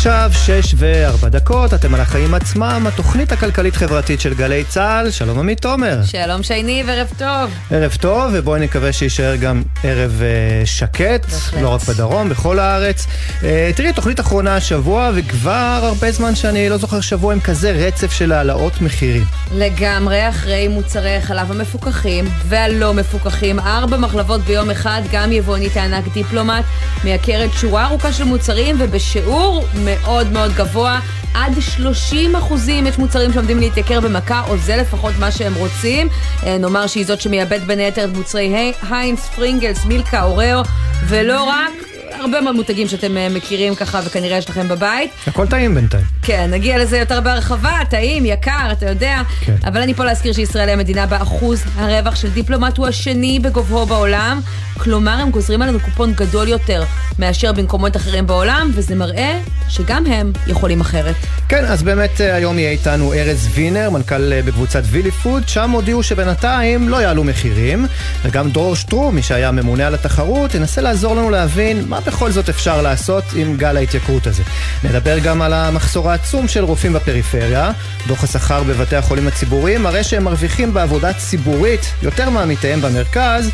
עכשיו שש וארבע דקות, אתם על החיים עצמם, התוכנית הכלכלית-חברתית של גלי צה"ל. שלום עמית תומר. שלום שייני וערב טוב. ערב טוב, ובואי נקווה שיישאר גם ערב אה, שקט, בהחלט. לא רק בדרום, בכל הארץ. אה, תראי, תוכנית אחרונה השבוע, וכבר הרבה זמן שאני לא זוכר שבוע עם כזה רצף של העלאות מחירים. לגמרי אחרי מוצרי החלב המפוקחים והלא מפוקחים, ארבע מחלבות ביום אחד, גם יבואנית הענק דיפלומט מייקרת שורה ארוכה של מוצרים ובשיעור מאוד מאוד גבוה. עד 30 אחוזים יש מוצרים שעומדים להתייקר במכה, או זה לפחות מה שהם רוצים. אה, נאמר שהיא זאת שמייבאת בין היתר את מוצרי היי- היינס, פרינגלס, מילקה, אוראו, ולא רק, הרבה מאוד מותגים שאתם אה, מכירים ככה וכנראה יש לכם בבית. הכל טעים בינתיים. כן, נגיע לזה יותר בהרחבה, טעים, יקר, אתה יודע. כן. אבל אני פה להזכיר שישראל היא המדינה באחוז הרווח של דיפלומט הוא השני בגובהו בעולם. כלומר, הם גוזרים עלינו קופון גדול יותר מאשר במקומות אחרים בעולם, וזה מראה שגם הם יכולים אחרת. כן, אז באמת אה, היום יהיה איתנו ארז וינר, מנכ"ל אה, בקבוצת וילי פוד, שם הודיעו שבינתיים לא יעלו מחירים, וגם דרור שטרום, מי שהיה ממונה על התחרות, ינסה לעזור לנו להבין מה בכל זאת אפשר לעשות עם גל ההתייקרות הזה. נדבר גם על המחסור העצום של רופאים בפריפריה, דוח השכר בבתי החולים הציבוריים מראה שהם מרוויחים בעבודה ציבורית יותר מעמיתיהם במרכז,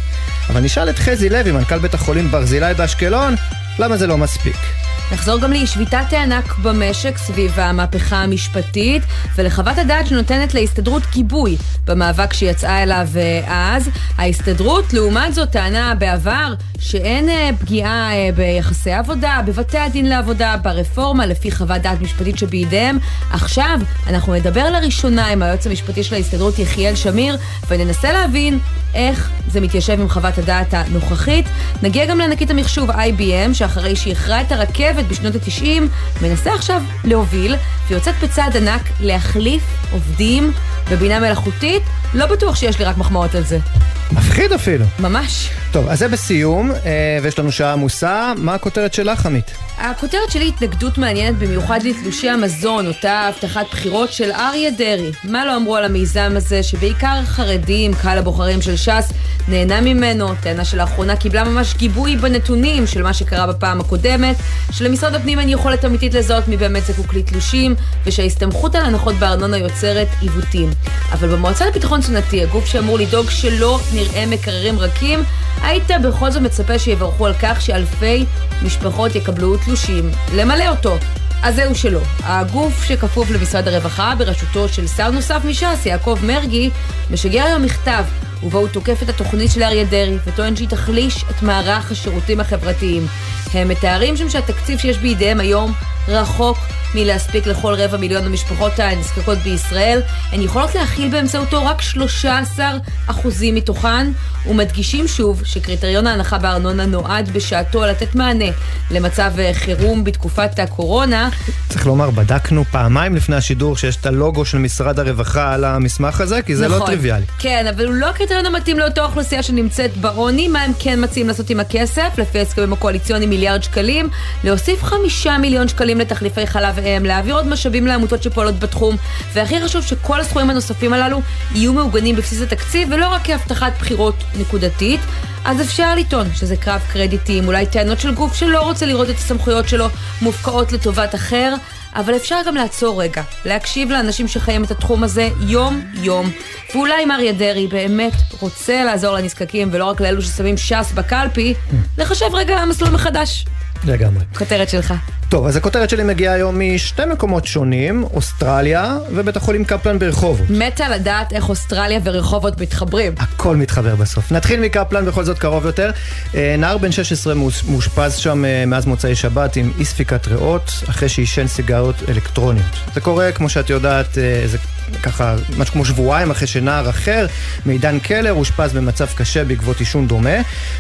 אבל נשאל את חזי לוי, מנכ"ל בית החולים ברזילי באשקלון, למה זה לא מספיק. נחזור גם לשביתת הענק במשק סביב המהפכה המשפטית ולחוות הדעת שנותנת להסתדרות גיבוי במאבק שיצאה אליו אה, אז. ההסתדרות, לעומת זאת, טענה בעבר שאין אה, פגיעה אה, ביחסי עבודה, בבתי הדין לעבודה, ברפורמה לפי חוות דעת משפטית שבידיהם. עכשיו אנחנו נדבר לראשונה עם היועץ המשפטי של ההסתדרות יחיאל שמיר וננסה להבין איך זה מתיישב עם חוות הדעת הנוכחית. נגיע גם לענקית המחשוב IBM, שאחרי שאיחרה את הרכבת בשנות ה-90, מנסה עכשיו להוביל, ויוצאת בצעד ענק להחליף עובדים בבינה מלאכותית. לא בטוח שיש לי רק מחמאות על זה. מפחיד אפילו. ממש. טוב, אז זה בסיום, אה, ויש לנו שעה עמוסה. מה הכותרת שלך, עמית? הכותרת שלי התנגדות מעניינת במיוחד לתלושי המזון, אותה הבטחת בחירות של אריה דרעי. מה לא אמרו על המיזם הזה, שבעיקר חרדים, קהל הבוחרים של ש"ס, נהנה ממנו, טענה שלאחרונה קיבלה ממש גיבוי בנתונים של מה שקרה בפעם הקודמת, שלמשרד הפנים אין יכולת אמיתית לזהות מי באמת זקוק לתלושים, ושההסתמכות על הנחות בארנונה יוצרת עיוותים. אבל במועצה לביטחון תזונתי, הגוף שאמור לדאוג שלא נראה מקררים רכים, היית בכל זאת מצפה שיברכו על כך שאלפי משפחות יקבלו תלושים למלא אותו. אז זהו שלא. הגוף שכפוף למשרד הרווחה בראשותו של שר נוסף מש"ס, יעקב מרגי, משגר היום מכתב ובו הוא תוקף את התוכנית של אריה דרעי וטוען שהיא תחליש את מערך השירותים החברתיים. הם מתארים שם שהתקציב שיש בידיהם היום רחוק מלהספיק לכל רבע מיליון המשפחות הנזקקות בישראל. הן יכולות להכיל באמצעותו רק 13 אחוזים מתוכן, ומדגישים שוב שקריטריון ההנחה בארנונה נועד בשעתו לתת מענה למצב אה, חירום בתקופת הקורונה. צריך לומר, בדקנו פעמיים לפני השידור שיש את הלוגו של משרד הרווחה על המסמך הזה, כי זה לא נכון. טריוויאלי. כן, אבל הוא לא הקריטריון המתאים לאותה אוכלוסייה שנמצאת בעוני. מה הם כן מציעים לעשות עם הכסף? לפי ההסכמים הקואליציוניים מיליארד שקלים. להוסיף חמישה מיליון שקלים לתחליפי חלב אם, להעביר עוד משאבים לעמותות שפועלות בתחום, והכי חשוב שכל הסכומים הנוספים הללו יהיו מעוגנים בבסיס התקציב, ולא רק כהבטחת בחירות נקודתית. אז אפשר לטעון שזה קרב קרדיטים, אולי טענות של גוף שלא רוצה לראות את הסמכויות שלו מופקעות לטובת אחר, אבל אפשר גם לעצור רגע, להקשיב לאנשים שחיים את התחום הזה יום-יום. ואולי אם אריה דרעי באמת רוצה לעזור לנזקקים ולא רק לאלו ששמים ש"ס בקלפי, לחשב רגע מסלול מחדש. לגמרי. כותרת שלך. טוב, אז הכותרת שלי מגיעה היום משתי מקומות שונים, אוסטרליה ובית החולים קפלן ברחובות. מתה לדעת איך אוסטרליה ורחובות מתחברים. הכל מתחבר בסוף. נתחיל מקפלן בכל זאת קרוב יותר. אה, נער בן 16 מאוש- מאושפז שם אה, מאז מוצאי שבת עם אי ספיקת ריאות, אחרי שעישן סיגריות אלקטרוניות. זה קורה, כמו שאת יודעת, אה, זה ככה, משהו כמו שבועיים אחרי שנער אחר, מידן קלר, אושפז במצב קשה בעקבות עישון דומה,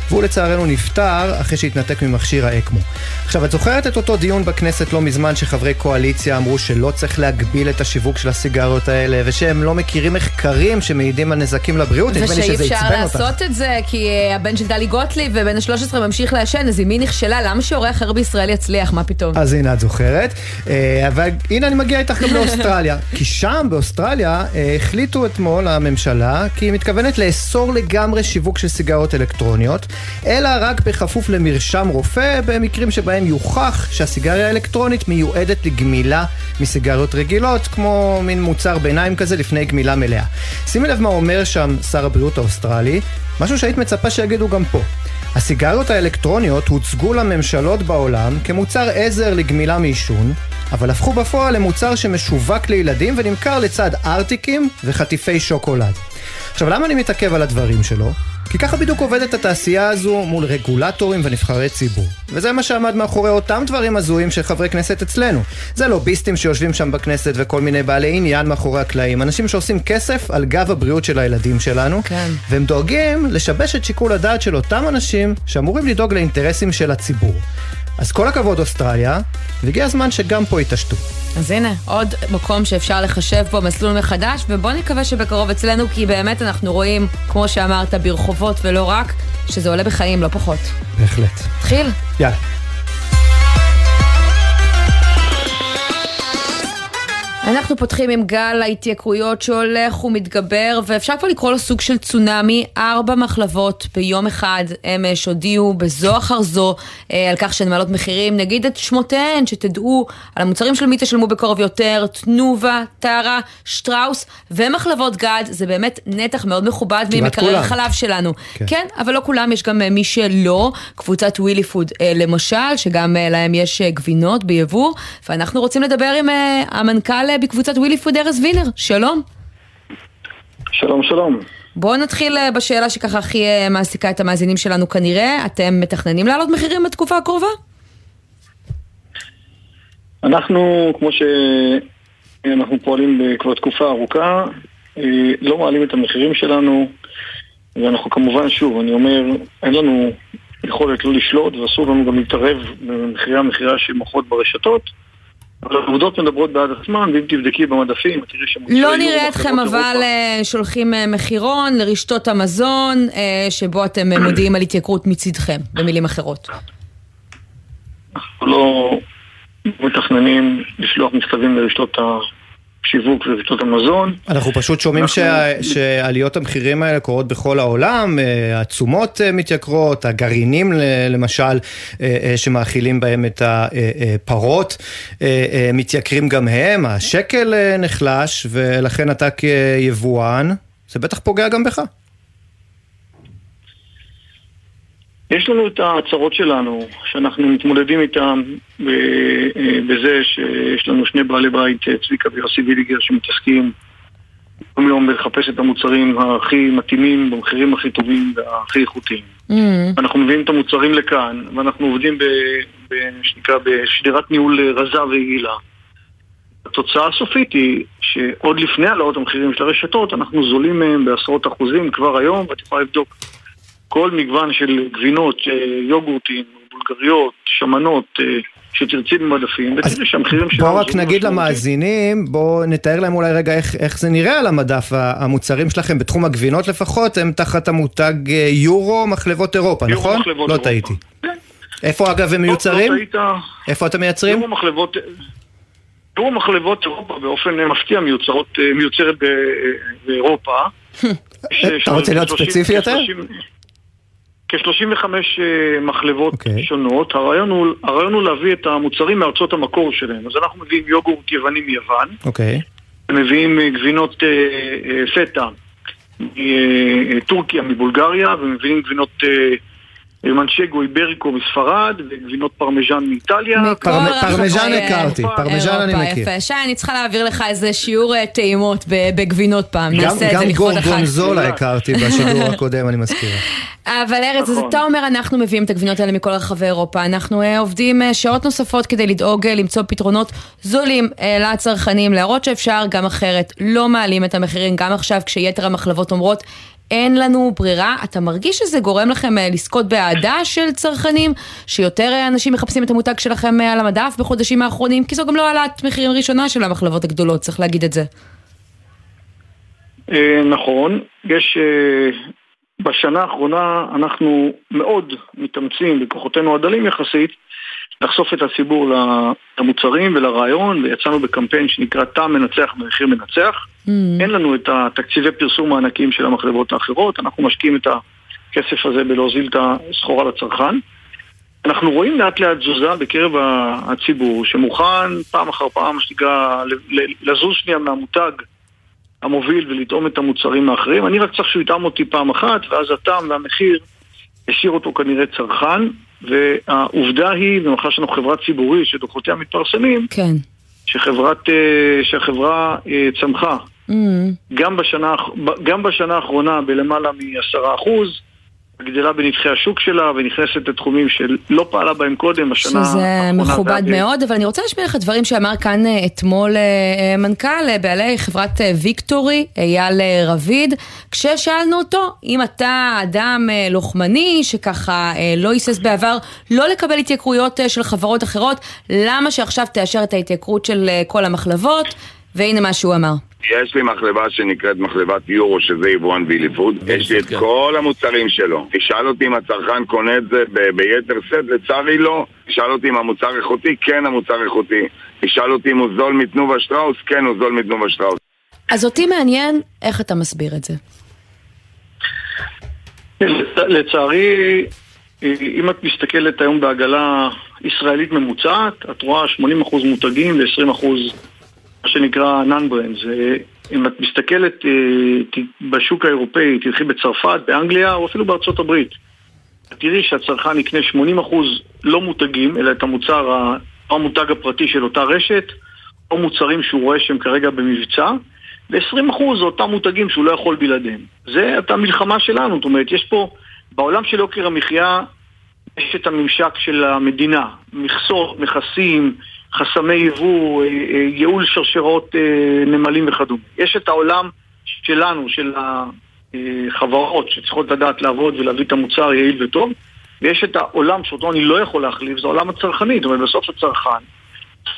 והוא לצערנו נפטר אחרי שהתנתק ממכשיר האקמו. עכשיו, את זוכרת את אותו דיון בכנסת לא מזמן שחברי קואליציה אמרו שלא צריך להגביל את השיווק של הסיגריות האלה, ושהם לא מכירים מחקרים שמעידים על נזקים לבריאות? נדמה לי ושאי שזה אפשר עצבן אותך. לעשות את זה, כי אה, הבן של טלי גוטליב ובן ה-13 ממשיך לעשן, אז אם היא נכשלה, למה שהורה אחר בישראל יצליח? מה פתאום? אז הנה את זוכרת. אה, אבל הנה אני מגיע איתך גם לאוסטרליה. כי שם, באוסטרליה... באוסטרליה החליטו אתמול הממשלה כי היא מתכוונת לאסור לגמרי שיווק של סיגריות אלקטרוניות, אלא רק בכפוף למרשם רופא במקרים שבהם יוכח שהסיגריה האלקטרונית מיועדת לגמילה מסיגריות רגילות, כמו מין מוצר ביניים כזה לפני גמילה מלאה. שימי לב מה אומר שם שר הבריאות האוסטרלי, משהו שהיית מצפה שיגידו גם פה. הסיגריות האלקטרוניות הוצגו לממשלות בעולם כמוצר עזר לגמילה מעישון, אבל הפכו בפועל למוצר שמשווק לילדים ונמכר לצד ארטיקים וחטיפי שוקולד. עכשיו, למה אני מתעכב על הדברים שלו? כי ככה בדיוק עובדת התעשייה הזו מול רגולטורים ונבחרי ציבור. וזה מה שעמד מאחורי אותם דברים הזויים של חברי כנסת אצלנו. זה לוביסטים שיושבים שם בכנסת וכל מיני בעלי עניין מאחורי הקלעים. אנשים שעושים כסף על גב הבריאות של הילדים שלנו. כן. והם דואגים לשבש את שיקול הדעת של אותם אנשים שאמורים לדאוג לאינטרסים של הציבור. אז כל הכבוד אוסטרליה, והגיע הזמן שגם פה יתעשתו. אז הנה, עוד מקום שאפשר לחשב בו מסלול מחדש, ובוא נקווה שבקרוב אצלנו, כי באמת אנחנו רואים, כמו שאמרת, ברחובות ולא רק, שזה עולה בחיים, לא פחות. בהחלט. תחיל. יאללה. אנחנו פותחים עם גל ההתייקרויות שהולך ומתגבר, ואפשר כבר לקרוא לו סוג של צונאמי. ארבע מחלבות ביום אחד אמש הודיעו בזו אחר זו אה, על כך שהן מעלות מחירים. נגיד את שמותיהן, שתדעו על המוצרים של מי תשלמו בקרוב יותר, תנובה, טרה, שטראוס ומחלבות גד. זה באמת נתח מאוד מכובד ממקרר החלב שלנו. כן. כן, אבל לא כולם, יש גם אה, מי שלא. קבוצת ווילי פוד אה, למשל, שגם אה, להם יש אה, גבינות ביבוא, ואנחנו רוצים לדבר עם אה, המנכ"ל בקבוצת ווילי פוד ארז וילר, שלום. שלום שלום. בואו נתחיל אה, בשאלה שככה הכי אה, מעסיקה את המאזינים שלנו כנראה, אתם מתכננים להעלות מחירים בתקופה הקרובה? אנחנו, כמו שאנחנו פועלים כבר תקופה ארוכה, אה, לא מעלים את המחירים שלנו, ואנחנו כמובן, שוב, אני אומר, אין לנו יכולת לא לשלוט ואסור לנו גם להתערב במחירי המכירה של מוחות ברשתות. אבל העובדות מדברות בעד עצמן, ואם תבדקי במדפים, תראי שמוצרים... לא נראה אתכם אבל אה, שולחים אה, מחירון לרשתות המזון, אה, שבו אתם מודיעים על התייקרות מצידכם, במילים אחרות. אנחנו לא מתכננים לשלוח מכתבים לרשתות. שיווק ורשתות המזון. אנחנו פשוט שומעים אנחנו... שה... שעליות המחירים האלה קורות בכל העולם, אה, התשומות אה, מתייקרות, הגרעינים למשל, אה, שמאכילים בהם את הפרות, מתייקרים גם הם, השקל נחלש, ולכן אתה כיבואן, זה בטח פוגע גם בך. יש לנו את ההצהרות שלנו, שאנחנו מתמודדים איתן אה, בזה שיש לנו שני בעלי בית, אה, צביקה ויוסי ויליגר, שמתעסקים יום יום בלחפש את המוצרים הכי מתאימים, במחירים הכי טובים והכי איכותיים. Mm. אנחנו מביאים את המוצרים לכאן, ואנחנו עובדים שנקרא בשדרת ניהול רזה ויעילה. התוצאה הסופית היא שעוד לפני העלאות המחירים של הרשתות, אנחנו זולים מהם בעשרות אחוזים כבר היום, ואת יכולה לבדוק כל מגוון של גבינות, אה, יוגורטים, בולגריות, שמנות, אה, שתרצי במדפים, ותראי שהמחירים שלנו... בואו רק נגיד למאזינים, בואו נתאר להם אולי רגע איך, איך זה נראה על המדף, המוצרים שלכם בתחום הגבינות לפחות, הם תחת המותג אה, יורו מחלבות אירופה, יורו נכון? מחלבות לא אירופה. טעיתי. כן. איפה אגב הם לא, מיוצרים? לא, לא איפה אתם מייצרים? יורו מחלבות... יורו מחלבות אירופה באופן מפתיע מיוצרת באירופה. אתה רוצה להיות ספציפי יותר? כ-35 אה, מחלבות okay. אוקיי. שונות. הרעיון הוא, הרעיון הוא להביא את המוצרים מארצות המקור שלהם. אז אנחנו מביאים יוגורט יווני מיוון. אוקיי. Okay. מביאים אה, גבינות אה, אה, פטה מטורקיה, מבולגריה, ומביאים גבינות... אה, מנצ'גו איבריקו מספרד, וגבינות פרמיז'ן מאיטליה. פרמיז'ן הכרתי, פרמיז'ן אני מכיר. יפה, שי, אני צריכה להעביר לך איזה שיעור אה, טעימות בגבינות פעם, נעשה את זה לכבוד החג. גם גורגונזולה הכרתי בשידור הקודם, אני מזכיר. אבל ארז, אז נכון. אתה אומר, אנחנו מביאים את הגבינות האלה מכל רחבי אירופה, אנחנו אה, עובדים אה, שעות נוספות כדי לדאוג למצוא פתרונות זולים לצרכנים, להראות שאפשר גם אחרת, לא מעלים את המחירים גם עכשיו כשיתר המחלבות אומרות אין לנו ברירה, אתה מרגיש שזה גורם לכם אה, לזכות באהדה של צרכנים, שיותר אה, אנשים מחפשים את המותג שלכם אה, על המדף בחודשים האחרונים, כי זו גם לא העלאת מחירים ראשונה של המחלבות הגדולות, צריך להגיד את זה. נכון, יש... בשנה האחרונה אנחנו מאוד מתאמצים בכוחותינו הדלים יחסית לחשוף את הציבור למוצרים ולרעיון, ויצאנו בקמפיין שנקרא טעם מנצח במחיר מנצח. Mm. אין לנו את התקציבי פרסום הענקיים של המחלבות האחרות, אנחנו משקיעים את הכסף הזה בלהוזיל את הסחורה לצרכן. אנחנו רואים לאט לאט תזוזה בקרב הציבור שמוכן פעם אחר פעם, מה שנקרא, לזוז שנייה מהמותג המוביל ולטעום את המוצרים האחרים. אני רק צריך שהוא יטעם אותי פעם אחת, ואז הטעם והמחיר השאיר אותו כנראה צרכן, והעובדה היא, ומאחר שאנחנו חברה ציבורית שדוחותיה מתפרסמים, כן. שחברת, אה, שהחברה אה, צמחה mm. גם, בשנה, גם בשנה האחרונה בלמעלה מ-10 אחוז, גדלה בנתחי השוק שלה ונכנסת לתחומים שלא פעלה בהם קודם בשנה האחרונה. שזה מכובד מאוד, אבל אני רוצה להשמיע לך דברים שאמר כאן אה, אתמול אה, אה, מנכ"ל בעלי חברת ויקטורי, אייל רביד, כששאלנו אותו אם אתה אדם לוחמני שככה לא היסס בעבר לא לקבל התייקרויות של חברות אחרות, למה שעכשיו תאשר את ההתייקרות של כל המחלבות? והנה מה שהוא אמר. יש לי מחלבה שנקראת מחלבת יורו, שזה יבואן וילי פוד. יש לי את כל המוצרים שלו. תשאל אותי אם הצרכן קונה את זה ביתר סט, לצערי לא. תשאל אותי אם המוצר איכותי, כן המוצר איכותי. תשאל אותי אם הוא זול מתנובה שטראוס, כן הוא זול מתנובה שטראוס. אז אותי מעניין איך אתה מסביר את זה. לצערי, אם את מסתכלת היום בעגלה ישראלית ממוצעת, את רואה 80% מותגים ו-20% מה שנקרא non-brands. אם את מסתכלת אה, בשוק האירופאי, תלכי בצרפת, באנגליה או אפילו בארצות הברית, תראי שהצרכן יקנה 80% לא מותגים, אלא את המוצר, המותג הפרטי של אותה רשת, או מוצרים שהוא רואה שהם כרגע במבצע, ו-20% זה אותם מותגים שהוא לא יכול בלעדיהם. זה את המלחמה שלנו, זאת אומרת, יש פה, בעולם של יוקר המחיה, יש את הממשק של המדינה, מכסות, מכסים, חסמי יבוא, אה, אה, ייעול שרשרות אה, נמלים וכדומה. יש את העולם שלנו, של החברות שצריכות לדעת לעבוד ולהביא את המוצר יעיל וטוב, ויש את העולם שאותו אני לא יכול להחליף, זה העולם הצרכני, זאת אומרת בסוף הצרכן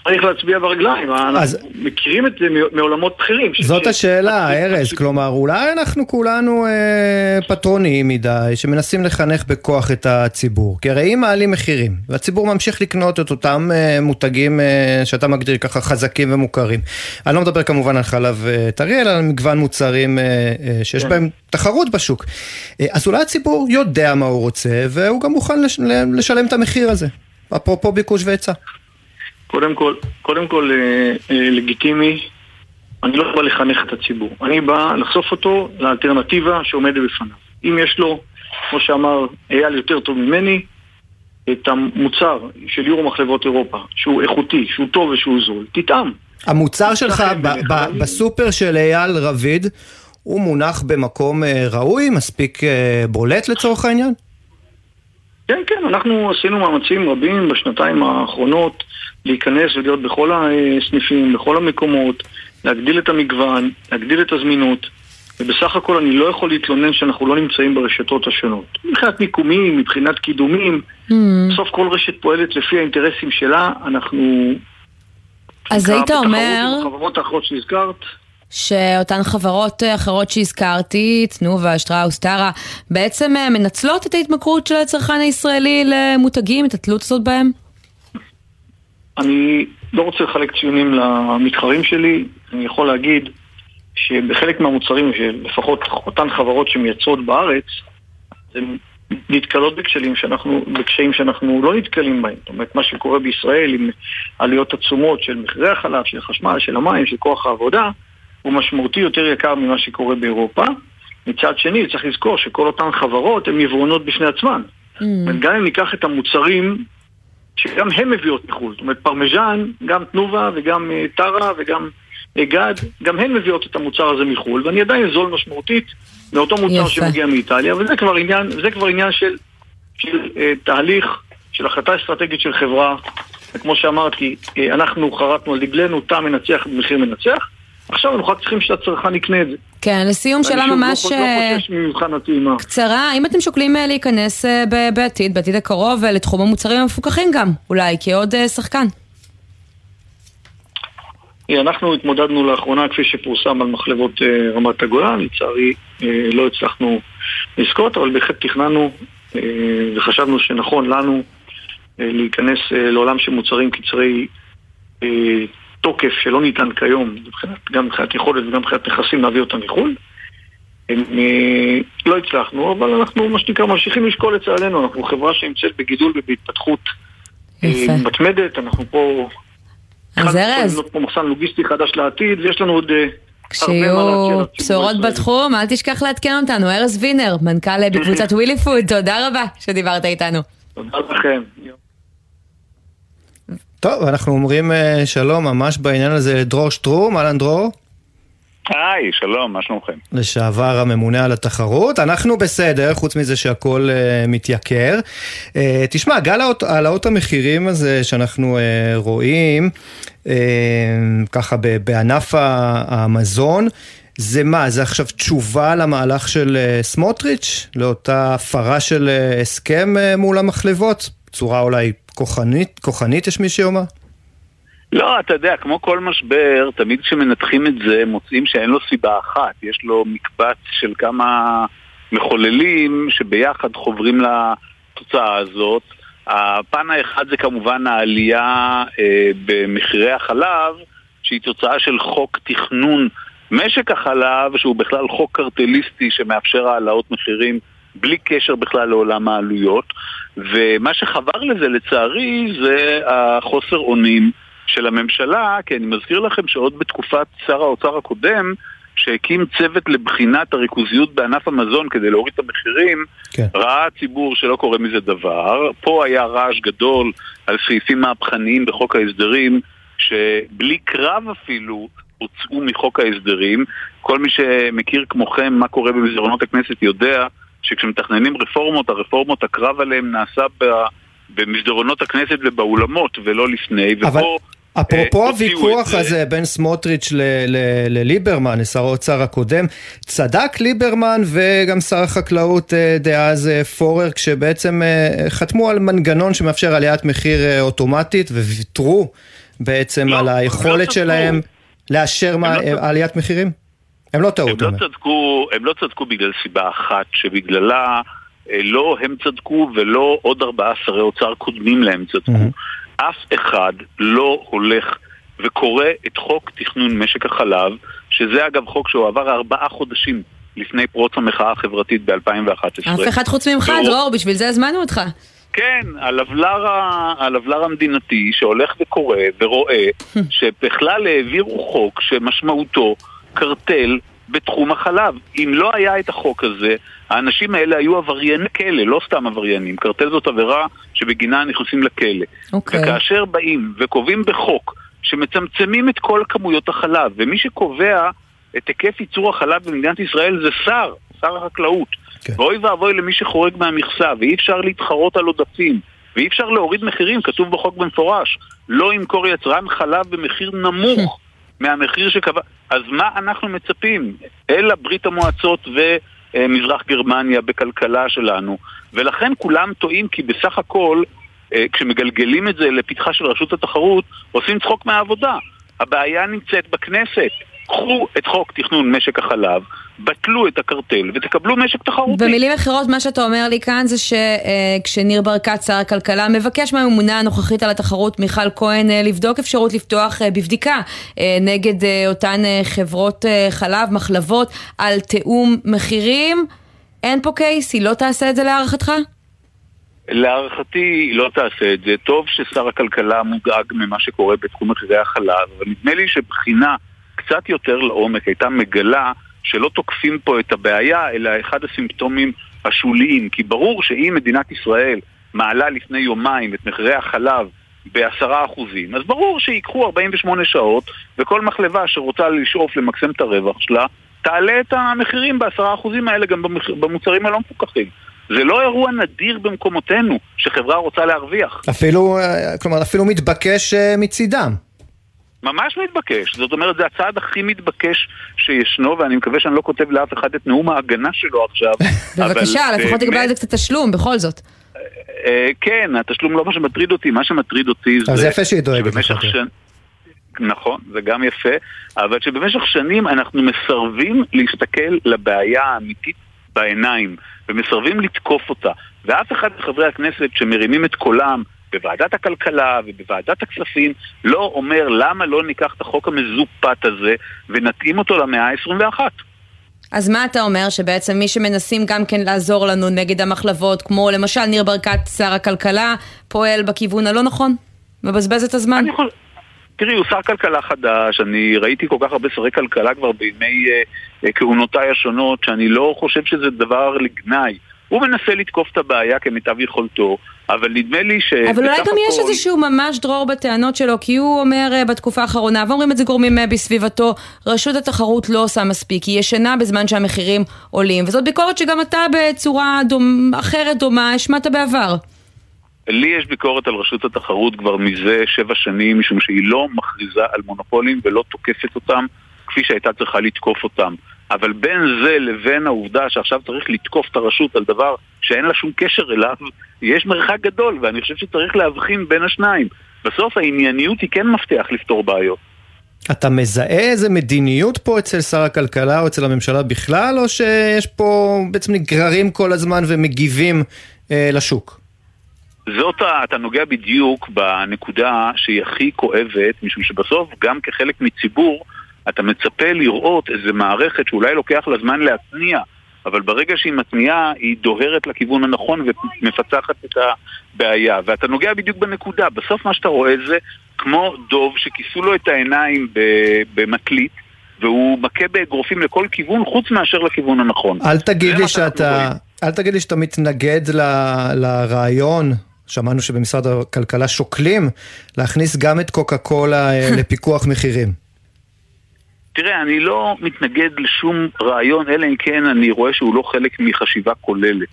צריך להצביע ברגליים, אז... אנחנו מכירים את זה מעולמות בכירים. זאת ש... השאלה, ארז, כלומר, אולי אנחנו כולנו אה, פטרוניים מדי, שמנסים לחנך בכוח את הציבור. כי הרי אם מעלים מחירים, והציבור ממשיך לקנות את אותם אה, מותגים אה, שאתה מגדיר ככה חזקים ומוכרים. אני לא מדבר כמובן על חלב אה, טרי, אלא על מגוון מוצרים אה, אה, שיש כן. בהם תחרות בשוק. אה, אז אולי הציבור יודע מה הוא רוצה, והוא גם מוכן לש... לשלם את המחיר הזה. אפרופו ביקוש והיצע. קודם כל, קודם כל אה, אה, לגיטימי, אני לא בא לחנך את הציבור, אני בא לחשוף אותו לאלטרנטיבה שעומדת בפניו. אם יש לו, כמו שאמר אייל יותר טוב ממני, את המוצר של יורו מחלבות אירופה, שהוא איכותי, שהוא טוב ושהוא זול, תטעם. המוצר שלך בסופר של אייל רביד, הוא מונח במקום אה, ראוי, מספיק בולט לצורך העניין? כן, כן, אנחנו עשינו מאמצים רבים בשנתיים האחרונות להיכנס ולהיות בכל הסניפים, בכל המקומות, להגדיל את המגוון, להגדיל את הזמינות, ובסך הכל אני לא יכול להתלונן שאנחנו לא נמצאים ברשתות השונות. מבחינת מיקומים, מבחינת קידומים, mm. בסוף כל רשת פועלת לפי האינטרסים שלה, אנחנו... אז היית אומר... בחברות האחרות שהזכרת. שאותן חברות אחרות שהזכרתי, תנובה, שטראוס, טרה, בעצם אה, מנצלות את ההתמכרות של הצרכן הישראלי למותגים, את התלות הזאת בהם? אני לא רוצה לחלק ציונים למתחרים שלי, אני יכול להגיד שבחלק מהמוצרים, לפחות אותן חברות שמייצרות בארץ, הן נתקלות בכשלים שאנחנו, בקשיים שאנחנו לא נתקלים בהם. זאת אומרת, מה שקורה בישראל עם עלויות עצומות של מחירי החלב, של החשמל, של המים, של כוח העבודה, הוא משמעותי יותר יקר ממה שקורה באירופה. מצד שני, צריך לזכור שכל אותן חברות הן יבואנות בפני עצמן. Mm. גם אם ניקח את המוצרים שגם הן מביאות מחו"ל. זאת אומרת, פרמיז'ן, גם תנובה וגם אה, טרה וגם אה, גד, גם הן מביאות את המוצר הזה מחו"ל, ואני עדיין זול משמעותית מאותו מוצר יפה. שמגיע מאיטליה, וזה כבר עניין, וזה כבר עניין של, של uh, תהליך, של החלטה אסטרטגית של חברה. וכמו שאמרתי, uh, אנחנו חרטנו על דגלנו, טעם מנצח במחיר מנצח. עכשיו אנחנו רק צריכים שהצרכן יקנה את זה. כן, לסיום שאלה ממש לא אה, קצרה, האם אתם שוקלים אה, להיכנס אה, בעתיד, בעתיד הקרוב, לתחום המוצרים המפוקחים גם, אולי, כעוד שחקן? אנחנו התמודדנו לאחרונה, כפי שפורסם, על מחלבות רמת הגולן, לצערי לא הצלחנו לזכות, אבל בהחלט תכננו וחשבנו שנכון לנו להיכנס לעולם של מוצרים קצרי תוקף שלא ניתן כיום, גם מבחינת יכולת וגם מבחינת נכסים להביא אותם מחו"ל. לא הצלחנו, אבל אנחנו, מה שנקרא, ממשיכים לשקול לצערנו. אנחנו חברה שנמצאת בגידול ובהתפתחות מתמדת, אנחנו פה... אז ארז. פה מחסן לוגיסטי חדש לעתיד, ויש לנו עוד... כשיהיו בשורות בתחום, אל תשכח לעדכן אותנו. ארז וינר, מנכ"ל בקבוצת ווילי פוד, תודה רבה שדיברת איתנו. תודה לכם. טוב, אנחנו אומרים שלום ממש בעניין הזה לדרור שטרום, אהלן דרור. היי, שלום, מה שלומכם? לשעבר הממונה על התחרות, אנחנו בסדר, חוץ מזה שהכל uh, מתייקר. Uh, תשמע, גל העלאות המחירים הזה שאנחנו uh, רואים, uh, ככה בענף המזון, זה מה, זה עכשיו תשובה למהלך של uh, סמוטריץ', לאותה הפרה של uh, הסכם uh, מול המחלבות? בצורה אולי כוחנית, כוחנית יש מי שיאמר? לא, אתה יודע, כמו כל משבר, תמיד כשמנתחים את זה מוצאים שאין לו סיבה אחת. יש לו מקבץ של כמה מחוללים שביחד חוברים לתוצאה הזאת. הפן האחד זה כמובן העלייה אה, במחירי החלב, שהיא תוצאה של חוק תכנון משק החלב, שהוא בכלל חוק קרטליסטי שמאפשר העלאות מחירים בלי קשר בכלל לעולם העלויות. ומה שחבר לזה לצערי זה החוסר אונים. של הממשלה, כי אני מזכיר לכם שעוד בתקופת שר האוצר הקודם, שהקים צוות לבחינת הריכוזיות בענף המזון כדי להוריד את המחירים, כן. ראה הציבור שלא קורה מזה דבר. פה היה רעש גדול על סעיפים מהפכניים בחוק ההסדרים, שבלי קרב אפילו הוצאו מחוק ההסדרים. כל מי שמכיר כמוכם מה קורה במסדרונות הכנסת יודע שכשמתכננים רפורמות, הרפורמות, הקרב עליהן נעשה במסדרונות הכנסת ובאולמות ולא לפני, אבל... ופה... אפרופו אה, הוויכוח הזה בין סמוטריץ' לליברמן, לשר האוצר הקודם, צדק ליברמן וגם שר החקלאות אה, דאז אה, פורר, כשבעצם חתמו על מנגנון שמאפשר עליית מחיר אוטומטית וויתרו בעצם לא, על היכולת לא שלהם לאשר לא עליית מחירים? הם לא טעו, הם לא צדקו, הם לא צדקו בגלל סיבה אחת, שבגללה לא הם צדקו ולא עוד ארבעה שרי אוצר קודמים להם צדקו. Mm-hmm. אף אחד לא הולך וקורא את חוק תכנון משק החלב, שזה אגב חוק שהוא עבר ארבעה חודשים לפני פרוץ המחאה החברתית ב-2011. אף אחד חוץ ממך, דרור, בשביל זה הזמנו אותך. כן, הלבלר המדינתי שהולך וקורא ורואה שבכלל העבירו חוק שמשמעותו קרטל בתחום החלב. אם לא היה את החוק הזה, האנשים האלה היו עברייני כלא, לא סתם עבריינים. קרטל זאת עבירה שבגינה נכנסים לכלא. Okay. אוקיי. וכאשר באים וקובעים בחוק שמצמצמים את כל כמויות החלב, ומי שקובע את היקף ייצור החלב במדינת ישראל זה שר, שר החקלאות. Okay. כן. ואוי ואבוי למי שחורג מהמכסה, ואי אפשר להתחרות על עודפים. ואי אפשר להוריד מחירים, כתוב בחוק במפורש. לא ימכור יצרן חלב במחיר נמוך מהמחיר שקבע... אז מה אנחנו מצפים? אל הברית המועצות ומזרח גרמניה בכלכלה שלנו. ולכן כולם טועים כי בסך הכל, אה, כשמגלגלים את זה לפתחה של רשות התחרות, עושים צחוק מהעבודה. הבעיה נמצאת בכנסת. קחו את חוק תכנון משק החלב, בטלו את הקרטל ותקבלו משק תחרותי. במילים אחרות, מה שאתה אומר לי כאן זה שכשניר ברקת, שר הכלכלה, מבקש מהממונה הנוכחית על התחרות, מיכל כהן, אה, לבדוק אפשרות לפתוח אה, בבדיקה אה, נגד אותן חברות חלב, מחלבות, על תיאום מחירים. אין פה קייס, היא לא תעשה את זה להערכתך? להערכתי היא לא תעשה את זה. טוב ששר הכלכלה מודאג ממה שקורה בתחום מחירי החלב, אבל נדמה לי שבחינה קצת יותר לעומק הייתה מגלה שלא תוקפים פה את הבעיה, אלא אחד הסימפטומים השוליים. כי ברור שאם מדינת ישראל מעלה לפני יומיים את מחירי החלב בעשרה אחוזים, אז ברור שיקחו 48 שעות, וכל מחלבה שרוצה לשאוף למקסם את הרווח שלה, תעלה את המחירים בעשרה אחוזים האלה גם במוצרים הלא מפוקחים. זה לא אירוע נדיר במקומותינו, שחברה רוצה להרוויח. אפילו, אה, כלומר, אפילו מתבקש אה, מצידם. ממש מתבקש. זאת אומרת, זה הצעד הכי מתבקש שישנו, ואני מקווה שאני לא כותב לאף אחד את נאום ההגנה שלו עכשיו. בבקשה, לפחות תקבל על זה קצת תשלום, בכל זאת. אה, כן, התשלום לא מה שמטריד אותי, מה שמטריד אותי זה... אז יפה שהיא דואגת לך. נכון, זה גם יפה, אבל שבמשך שנים אנחנו מסרבים להסתכל לבעיה האמיתית בעיניים, ומסרבים לתקוף אותה. ואף אחד מחברי הכנסת שמרימים את קולם בוועדת הכלכלה ובוועדת הכספים, לא אומר למה לא ניקח את החוק המזופת הזה ונתאים אותו למאה ה-21. אז מה אתה אומר, שבעצם מי שמנסים גם כן לעזור לנו נגד המחלבות, כמו למשל ניר ברקת, שר הכלכלה, פועל בכיוון הלא נכון? מבזבז את הזמן? אני יכול... תראי, הוא שר כלכלה חדש, אני ראיתי כל כך הרבה שרי כלכלה כבר בימי אה, אה, כהונותיי השונות, שאני לא חושב שזה דבר לגנאי. הוא מנסה לתקוף את הבעיה כמיטב יכולתו, אבל נדמה לי ש... אבל אולי גם הכל... יש איזשהו ממש דרור בטענות שלו, כי הוא אומר uh, בתקופה האחרונה, ואומרים את זה גורמים uh, בסביבתו, רשות התחרות לא עושה מספיק, היא ישנה בזמן שהמחירים עולים, וזאת ביקורת שגם אתה בצורה דומ... אחרת דומה השמעת בעבר. לי יש ביקורת על רשות התחרות כבר מזה שבע שנים, משום שהיא לא מכריזה על מונופולים ולא תוקפת אותם כפי שהייתה צריכה לתקוף אותם. אבל בין זה לבין העובדה שעכשיו צריך לתקוף את הרשות על דבר שאין לה שום קשר אליו, יש מרחק גדול, ואני חושב שצריך להבחין בין השניים. בסוף הענייניות היא כן מפתח לפתור בעיות. אתה מזהה איזה מדיניות פה אצל שר הכלכלה או אצל הממשלה בכלל, או שיש פה בעצם נגררים כל הזמן ומגיבים אה, לשוק? זאת, אתה נוגע בדיוק בנקודה שהיא הכי כואבת, משום שבסוף גם כחלק מציבור אתה מצפה לראות איזה מערכת שאולי לוקח לה זמן להתניע, אבל ברגע שהיא מתניעה, היא דוהרת לכיוון הנכון ומפצחת את הבעיה. ואתה נוגע בדיוק בנקודה. בסוף מה שאתה רואה זה כמו דוב שכיסו לו את העיניים במטלית. והוא מכה באגרופים לכל כיוון חוץ מאשר לכיוון הנכון. אל תגיד לי שאתה, אל תגיד לי שאתה מתנגד ל, לרעיון, שמענו שבמשרד הכלכלה שוקלים להכניס גם את קוקה קולה אה, לפיקוח מחירים. תראה, אני לא מתנגד לשום רעיון, אלא אם כן אני רואה שהוא לא חלק מחשיבה כוללת.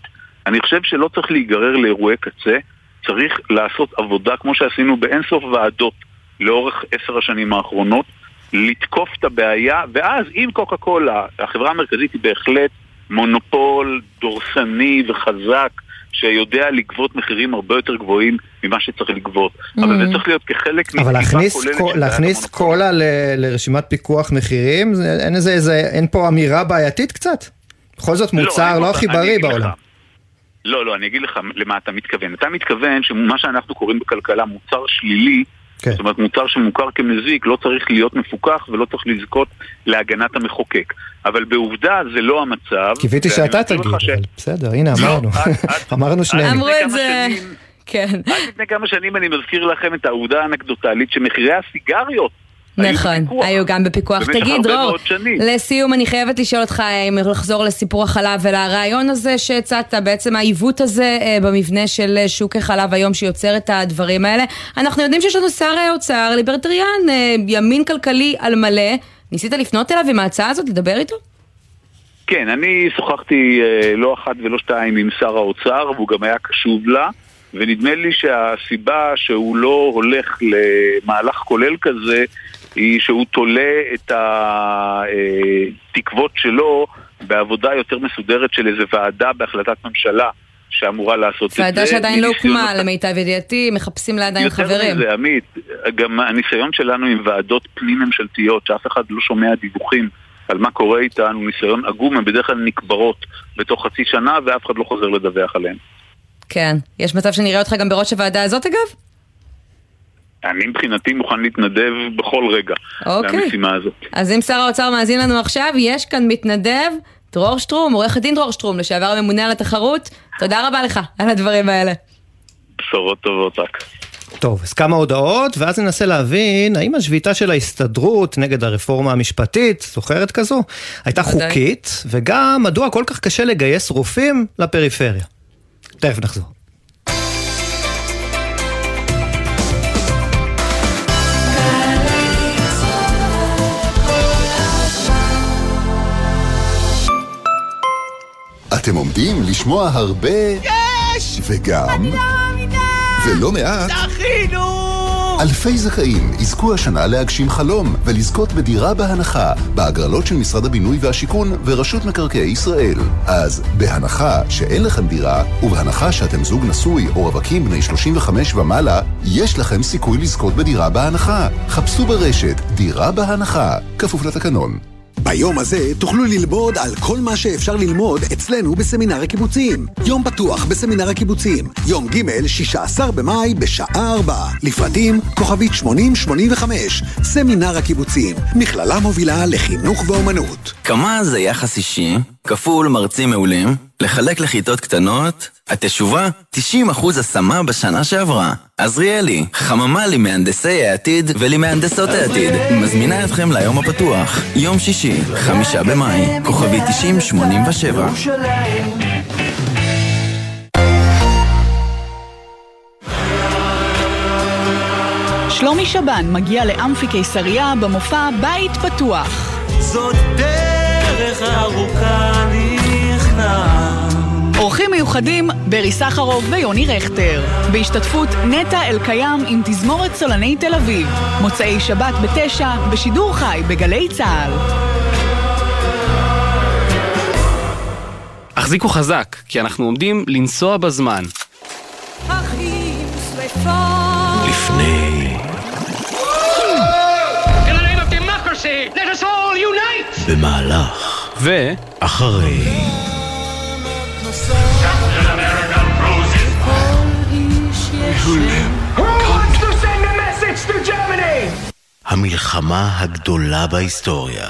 אני חושב שלא צריך להיגרר לאירועי קצה, צריך לעשות עבודה כמו שעשינו באינסוף ועדות לאורך עשר השנים האחרונות, לתקוף את הבעיה, ואז אם קוקה קולה, החברה המרכזית היא בהחלט מונופול דורסני וחזק, שיודע לגבות מחירים הרבה יותר גבוהים ממה שצריך לגבות. Mm. אבל זה צריך להיות כחלק אבל להכניס, כל, להכניס קולה ל, לרשימת פיקוח מחירים, אין, איזה, איזה, אין פה אמירה בעייתית קצת? בכל זאת לא, מוצר לא, לא הכי בריא בעולם. לך. לא, לא, אני אגיד לך למה אתה מתכוון. אתה מתכוון שמה שאנחנו קוראים בכלכלה מוצר שלילי, כן. זאת אומרת מוצר שמוכר כמזיק לא צריך להיות מפוקח ולא צריך לזכות להגנת המחוקק. אבל בעובדה זה לא המצב. קיוויתי שאתה תגיד, ש... אבל בסדר, הנה לא, אמרנו. אמרנו שנינו. אמרו את זה. כן. רק לפני כמה שנים אני מזכיר לכם את העובדה האנקדוטלית שמחירי הסיגריות נכון, היו גם בפיקוח. תגיד, דרור, לסיום אני חייבת לשאול אותך אם לחזור לסיפור החלב ולרעיון הזה שהצעת, בעצם העיוות הזה אה, במבנה של אה, שוק החלב היום שיוצר את הדברים האלה. אנחנו יודעים שיש לנו שר האוצר, ליברטריאן, אה, ימין כלכלי על מלא. ניסית לפנות אליו עם ההצעה הזאת, לדבר איתו? כן, אני שוחחתי לא אחת ולא שתיים עם שר האוצר, והוא גם היה קשוב לה. ונדמה לי שהסיבה שהוא לא הולך למהלך כולל כזה היא שהוא תולה את התקוות שלו בעבודה יותר מסודרת של איזה ועדה בהחלטת ממשלה שאמורה לעשות את זה. ועדה שעדיין לא הוקמה, למיטב ידיעתי, מחפשים לה עדיין חברים. יותר מזה, עמית, גם הניסיון שלנו עם ועדות פנים-ממשלתיות, שאף אחד לא שומע דיווחים על מה קורה איתן, הוא ניסיון עגום, הן בדרך כלל נקברות בתוך חצי שנה ואף אחד לא חוזר לדווח עליהן. כן. יש מצב שנראה אותך גם בראש הוועדה הזאת אגב? אני מבחינתי מוכן להתנדב בכל רגע אוקיי. למשימה הזאת. אז אם שר האוצר מאזין לנו עכשיו, יש כאן מתנדב, דרור שטרום, עורך הדין דרור שטרום, לשעבר הממונה על התחרות, תודה רבה לך על הדברים האלה. בשורות טובות רק. טוב, אז כמה הודעות, ואז ננסה להבין האם השביתה של ההסתדרות נגד הרפורמה המשפטית, זוכרת כזו, הייתה חוקית, וגם מדוע כל כך קשה לגייס רופאים לפריפריה. תכף נחזור. אתם עומדים לשמוע הרבה... יש! וגם... אני לא מאמינה! ולא מעט... זכינו! אלפי זכאים יזכו השנה להגשים חלום ולזכות בדירה בהנחה בהגרלות של משרד הבינוי והשיכון ורשות מקרקעי ישראל. אז בהנחה שאין לכם דירה, ובהנחה שאתם זוג נשוי או רווקים בני 35 ומעלה, יש לכם סיכוי לזכות בדירה בהנחה. חפשו ברשת דירה בהנחה, כפוף לתקנון. ביום הזה תוכלו ללמוד על כל מה שאפשר ללמוד אצלנו בסמינר הקיבוצים. יום פתוח בסמינר הקיבוצים, יום ג' 16 במאי בשעה 4. לפרטים כוכבית 8085, סמינר הקיבוצים, מכללה מובילה לחינוך ואומנות. כמה זה יחס אישי, כפול מרצים מעולים, לחלק לכיתות קטנות, התשובה 90% השמה בשנה שעברה. עזריאלי, חממה למהנדסי העתיד ולמהנדסות העתיד, מזמינה אתכם ליום הפתוח, יום שישי, חמישה במאי, כוכבי 9087. שלומי שבן מגיע לאמפי קיסריה במופע בית פתוח. זאת דרך ארוכה. אורחים מיוחדים, ברי סחרוף ויוני רכטר. בהשתתפות נטע אלקיים עם תזמורת צולני תל אביב. מוצאי שבת בתשע, בשידור חי בגלי צה"ל. החזיקו חזק, כי אנחנו עומדים לנסוע בזמן. לפני... במהלך. ו... אחרי. המלחמה הגדולה בהיסטוריה.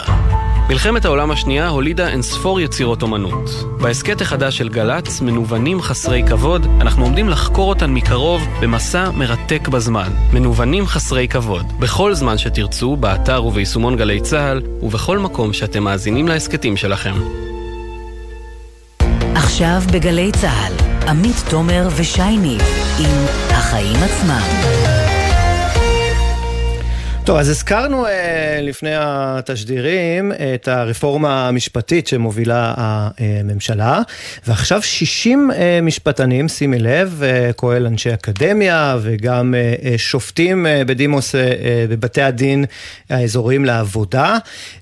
מלחמת העולם השנייה הולידה אינספור יצירות אומנות. בהסכת החדש של גל"צ, מנוונים חסרי כבוד, אנחנו עומדים לחקור אותן מקרוב במסע מרתק בזמן. מנוונים חסרי כבוד. בכל זמן שתרצו, באתר וביישומון גלי צה"ל, ובכל מקום שאתם מאזינים להסכתים שלכם. עכשיו בגלי צה"ל, עמית תומר ושייני עם החיים עצמם. טוב, אז הזכרנו אה, לפני התשדירים את הרפורמה המשפטית שמובילה הממשלה, ועכשיו 60 אה, משפטנים, שימי לב, אה, כולל אנשי אקדמיה וגם אה, אה, שופטים אה, בדימוס אה, אה, בבתי הדין האזוריים לעבודה,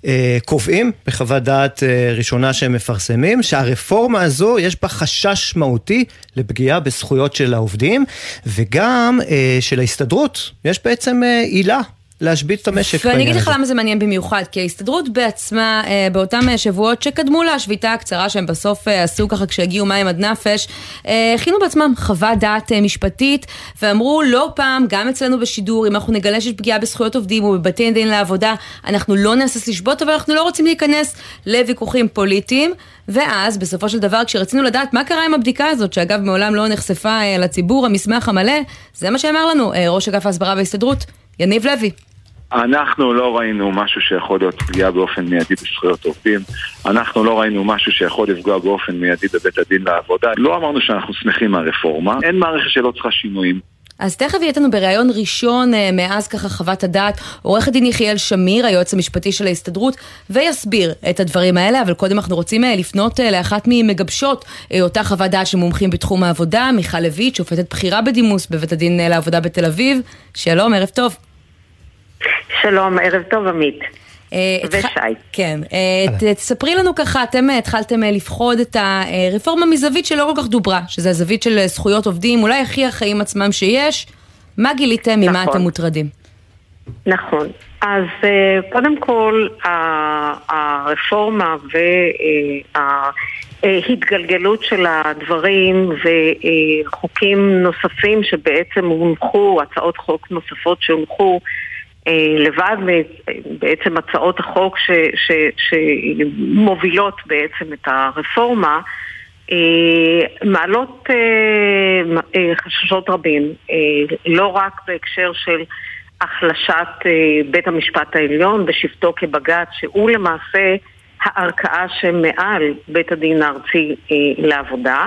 אה, קובעים בחוות דעת אה, ראשונה שהם מפרסמים, שהרפורמה הזו יש בה חשש מהותי לפגיעה בזכויות של העובדים, וגם אה, של ההסתדרות, יש בעצם אה, עילה. להשבית את המשק ואני אגיד לך. למה זה מעניין במיוחד, כי ההסתדרות בעצמה, אה, באותם אה, שבועות שקדמו לשביתה הקצרה שהם בסוף אה, עשו ככה כשהגיעו מים עד נפש, הכינו בעצמם חוות דעת משפטית, ואמרו לא פעם, גם אצלנו בשידור, אם אנחנו נגלה שיש פגיעה בזכויות עובדים ובבתי דין לעבודה, אנחנו לא נהסס לשבות, אבל אנחנו לא רוצים להיכנס לוויכוחים פוליטיים. ואז, בסופו של דבר, כשרצינו לדעת מה קרה עם הבדיקה הזאת, שאגב מעולם לא נחשפה לציבור, המסמך המלא, זה מה שאמר לנו ראש אגף ההסברה בהסתדרות, יניב לוי. אנחנו לא ראינו משהו שיכול להיות פגיעה באופן מיידי בזכויות עובדים. אנחנו לא ראינו משהו שיכול לפגוע באופן מיידי בבית הדין לעבודה. לא אמרנו שאנחנו שמחים מהרפורמה. אין מערכת שלא צריכה שינויים. אז תכף יהיה איתנו בריאיון ראשון אה, מאז ככה חוות הדעת עורך הדין יחיאל שמיר, היועץ המשפטי של ההסתדרות, ויסביר את הדברים האלה, אבל קודם אנחנו רוצים אה, לפנות אה, לאחת ממגבשות אותה חוות דעת של מומחים בתחום העבודה, מיכל לויט, שופטת בכירה בדימוס בבית הדין לעבודה בתל אביב. שלום, ערב טוב. שלום, ערב טוב עמית. ושי. כן. ת- תספרי לנו ככה, אתם אה, התחלתם אה, לפחוד את הרפורמה מזווית שלא כל כך דוברה, שזה הזווית של אה, זכויות עובדים, אולי הכי החיים עצמם שיש. מה גיליתם, ממה נכון. אתם מוטרדים? נכון. אז אה, קודם כל, הרפורמה וההתגלגלות של הדברים וחוקים נוספים שבעצם הונחו, הצעות חוק נוספות שהונחו אה, לבד מ- בעצם הצעות החוק שמובילות בעצם את הרפורמה, אה, מעלות אה, אה, חששות רבים, אה, לא רק בהקשר של החלשת אה, בית המשפט העליון בשבתו כבג"ץ, שהוא למעשה הערכאה שמעל בית הדין הארצי אה, לעבודה.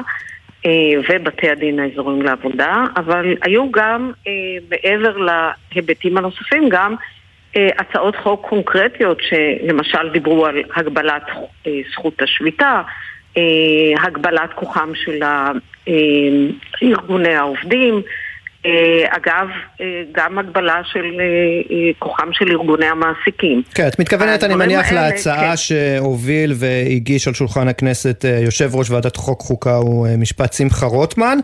אה, ובתי הדין האזוריים לעבודה, אבל היו גם, אה, מעבר להיבטים הנוספים, גם אה, הצעות חוק קונקרטיות שלמשל דיברו על הגבלת זכות השביתה, הגבלת כוחם של ארגוני העובדים, אגב, אה, גם הגבלה של אה, אה, כוחם של ארגוני המעסיקים. כן, את מתכוונת, אני מניח, האלה, להצעה כן. שהוביל והגיש על שולחן הכנסת אה, יושב ראש ועדת חוק חוקה הוא אה, משפט שמחה רוטמן.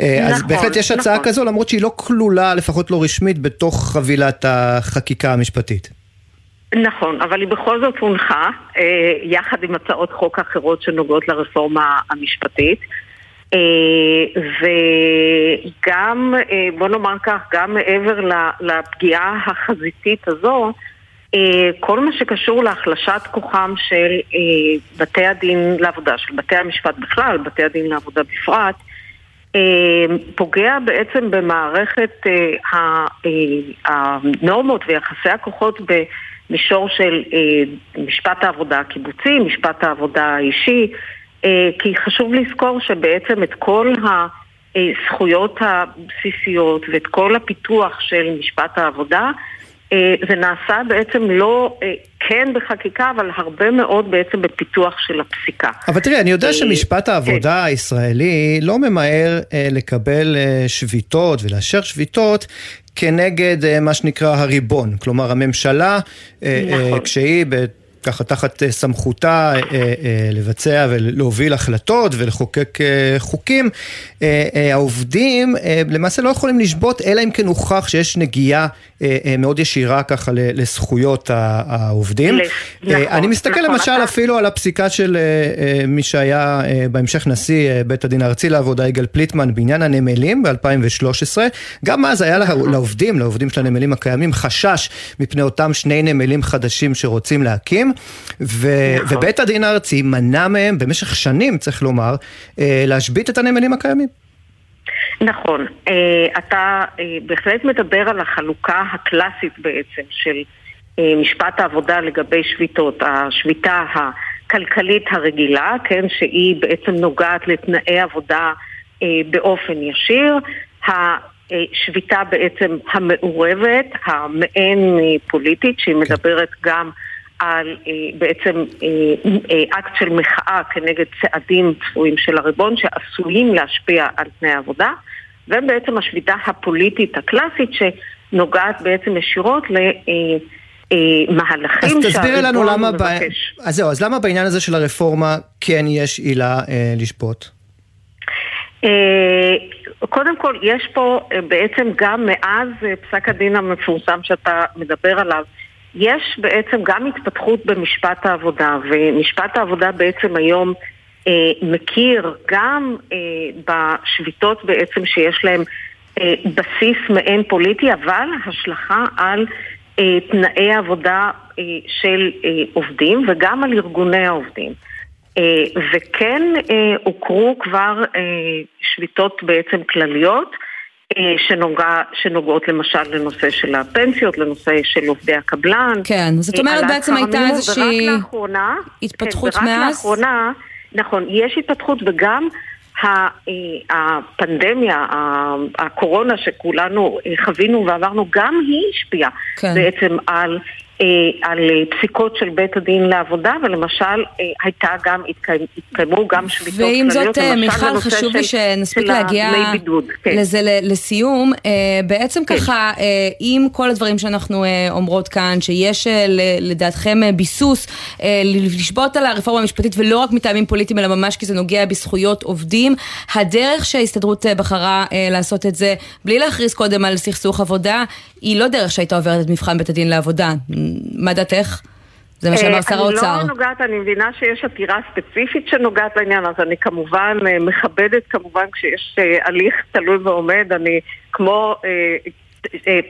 אה, אז נכון, בהחלט יש הצעה נכון. כזו, למרות שהיא לא כלולה, לפחות לא רשמית, בתוך חבילת החקיקה המשפטית. נכון, אבל היא בכל זאת הונחה, אה, יחד עם הצעות חוק אחרות שנוגעות לרפורמה המשפטית. אה, וגם, אה, בוא נאמר כך, גם מעבר לפגיעה החזיתית הזו, אה, כל מה שקשור להחלשת כוחם של בתי הדין לעבודה, של בתי המשפט בכלל, בתי הדין לעבודה בפרט, פוגע בעצם במערכת הנורמות ויחסי הכוחות במישור של משפט העבודה הקיבוצי, משפט העבודה האישי, כי חשוב לזכור שבעצם את כל הזכויות הבסיסיות ואת כל הפיתוח של משפט העבודה אה, זה נעשה בעצם לא אה, כן בחקיקה, אבל הרבה מאוד בעצם בפיתוח של הפסיקה. אבל תראי, אני יודע שמשפט העבודה כן. הישראלי לא ממהר לקבל שביתות ולאשר שביתות כנגד מה שנקרא הריבון. כלומר, הממשלה, נכון. כשהיא... ככה תחת אה, סמכותה אה, אה, לבצע ולהוביל החלטות ולחוקק חוקים, העובדים למעשה לא יכולים לשבות אלא אם כן הוכח שיש נגיעה מאוד ישירה ככה לזכויות העובדים. נכון, אני מסתכל נכון, למשל אפילו על הפסיקה של מי שהיה בהמשך נשיא בית הדין הארצי לעבודה, יגאל פליטמן, בעניין הנמלים ב-2013. גם אז היה לעובדים, לעובדים של הנמלים הקיימים, חשש מפני אותם שני נמלים חדשים שרוצים להקים. ו- נכון. ובית הדין הארצי מנע מהם במשך שנים, צריך לומר, אה, להשבית את הנמלים הקיימים. נכון. אה, אתה אה, בהחלט מדבר על החלוקה הקלאסית בעצם של משפט העבודה לגבי שביתות. השביתה הכלכלית הרגילה, כן, שהיא בעצם נוגעת לתנאי עבודה באופן ישיר. השביתה בעצם המעורבת, המעין פוליטית, שהיא כן. מדברת גם על אה, בעצם אה, אה, אקט של מחאה כנגד צעדים צפויים של הריבון שעשויים להשפיע על תנאי העבודה ובעצם השביתה הפוליטית הקלאסית שנוגעת בעצם ישירות ל... מהלכים אז תסבירי לנו למה, ב... אז זהו, אז למה בעניין הזה של הרפורמה כן יש עילה אה, לשפוט? אה, קודם כל, יש פה אה, בעצם גם מאז פסק הדין המפורסם שאתה מדבר עליו, יש בעצם גם התפתחות במשפט העבודה, ומשפט העבודה בעצם היום אה, מכיר גם אה, בשביתות בעצם שיש להם אה, בסיס מעין פוליטי, אבל השלכה על אה, תנאי עבודה אה, של אה, עובדים וגם על ארגוני העובדים. אה, וכן אה, כבר אה, שביתות בעצם כלליות. אה, שנוגע, שנוגעות למשל לנושא של הפנסיות, לנושא של עובדי הקבלן. כן, זאת אה, אומרת בעצם הייתה איזושהי התפתחות כן, מאז? לאחרונה, נכון, יש התפתחות וגם אה, הפנדמיה, הקורונה שכולנו חווינו ועברנו, גם היא השפיעה כן. בעצם על על אה, פסיקות של בית הדין לעבודה, ולמשל אה, הייתה גם, התקיימו גם שביתות כלליות, ועם זאת, מיכל, חשוב לי שנספיק להגיע כן. לזה לסיום. בעצם כן. ככה, עם כל הדברים שאנחנו אומרות כאן, שיש לדעתכם ביסוס לשבות על הרפורמה המשפטית, ולא רק מטעמים פוליטיים, אלא ממש כי זה נוגע בזכויות עובדים, הדרך שההסתדרות בחרה לעשות את זה, בלי להכריז קודם על סכסוך עבודה, היא לא דרך שהייתה עוברת את מבחן בית הדין לעבודה. מה דעתך? זה מה שאמר שר האוצר. אני לא נוגעת, אני מבינה שיש עתירה ספציפית שנוגעת לעניין, אז אני כמובן אה, מכבדת כמובן כשיש אה, הליך תלוי ועומד, אני כמו... אה,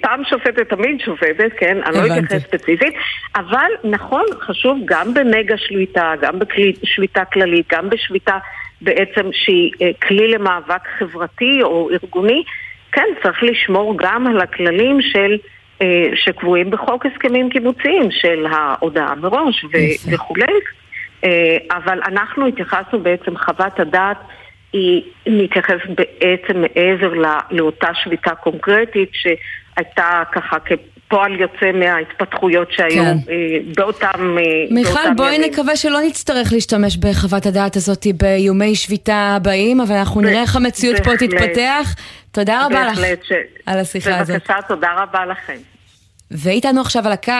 פעם שופטת תמיד שופטת, כן? אני לא אתייחס ספציפית, אבל נכון, חשוב גם במגה שליטה, גם בשליטה כללית, גם בשליטה בעצם שהיא כלי למאבק חברתי או ארגוני, כן, צריך לשמור גם על הכללים של... אה, שקבועים בחוק הסכמים קיבוציים של ההודעה מראש ו- וכולי. אה, אבל אנחנו התייחסנו בעצם, חוות הדעת היא מתייחסת בעצם מעבר לא, לאותה שביתה קונקרטית שהייתה ככה כפועל יוצא מההתפתחויות שהיו כן. אה, באותם מיכל, בואי ימים. נקווה שלא נצטרך להשתמש בחוות הדעת הזאת באיומי שביתה הבאים, אבל אנחנו נראה איך המציאות פה תתפתח. תודה רבה לך ש... על השיחה הזאת. בבקשה, תודה רבה לכם. ואיתנו עכשיו על הקו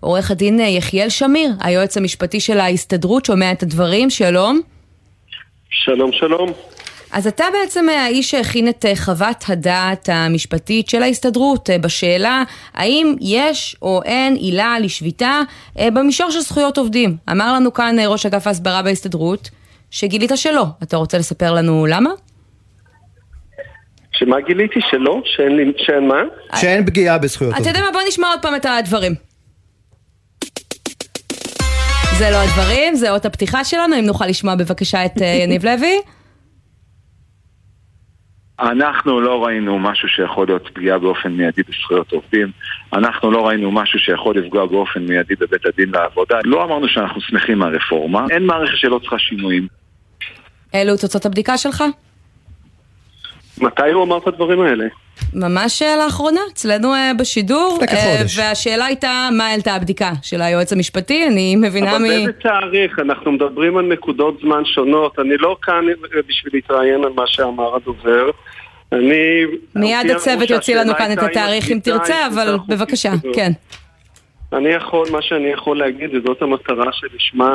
עורך הדין יחיאל שמיר, היועץ המשפטי של ההסתדרות, שומע את הדברים, שלום. שלום, שלום. אז אתה בעצם האיש שהכין את אה, חוות הדעת המשפטית של ההסתדרות אה, בשאלה האם יש או אין עילה לשביתה אה, במישור של זכויות עובדים. אמר לנו כאן ראש אגף ההסברה בהסתדרות שגילית שלא. אתה רוצה לספר לנו למה? שמה גיליתי? שלא? שאין, לי- שאין מה? שאין פגיעה בזכויות אתה עובדים. יודע מה? בוא נשמע עוד פעם את הדברים. זה לא הדברים, זה אות הפתיחה שלנו, אם נוכל לשמוע בבקשה את יניב לוי. אנחנו לא ראינו משהו שיכול להיות פגיעה באופן מיידי בזכויות עובדים. אנחנו לא ראינו משהו שיכול לפגוע באופן מיידי בבית הדין לעבודה. לא אמרנו שאנחנו שמחים מהרפורמה. אין מערכת שלא צריכה שינויים. אלו תוצאות הבדיקה שלך? מתי הוא אמר את הדברים האלה? ממש אה, לאחרונה, אצלנו אה, בשידור. לפני כחודש. אה, והשאלה הייתה, מה העלתה הבדיקה של היועץ המשפטי? אני מבינה אבל מ... באיזה תאריך? אנחנו מדברים על נקודות זמן שונות. אני לא כאן בשביל להתראיין על מה שאמר הדובר. אני... מיד הצוות יוציא לנו כאן את התאריך אם תרצה, אבל בבקשה, כן. אני יכול, מה שאני יכול להגיד, וזאת המטרה שלשמה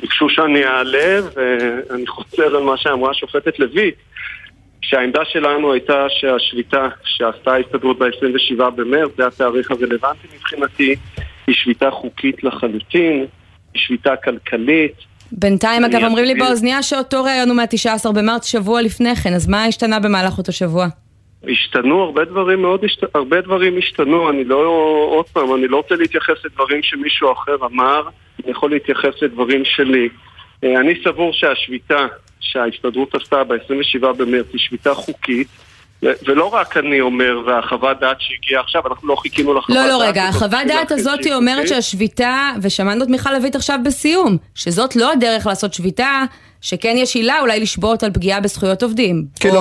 ביקשו שאני אעלה, ואני חוזר על מה שאמרה השופטת לויט, שהעמדה שלנו הייתה שהשביתה שעשתה ההסתדרות ב-27 במרץ, זה התאריך הרלוונטי מבחינתי, היא שביתה חוקית לחלוטין, היא שביתה כלכלית. בינתיים, אגב, אומרים לי אסביר. באוזנייה שאותו ראיון הוא מה-19 במרץ, שבוע לפני כן, אז מה השתנה במהלך אותו שבוע? השתנו הרבה דברים מאוד, השת... הרבה דברים השתנו, אני לא, עוד פעם, אני לא רוצה להתייחס לדברים שמישהו אחר אמר, אני יכול להתייחס לדברים שלי. אה, אני סבור שהשביתה שההסתדרות עשתה ב-27 במרץ היא שביתה חוקית, ולא רק אני אומר, והחוות דעת שהגיעה עכשיו, אנחנו לא חיכינו לחוות לא, דעת. לא, רגע, הזאת החוות דעת הזאת אומרת. שהשביתה, ושמענו את מיכל לויט עכשיו בסיום, שזאת לא הדרך לעשות שביתה, שכן יש עילה אולי לשבות על פגיעה בזכויות עובדים. כי לא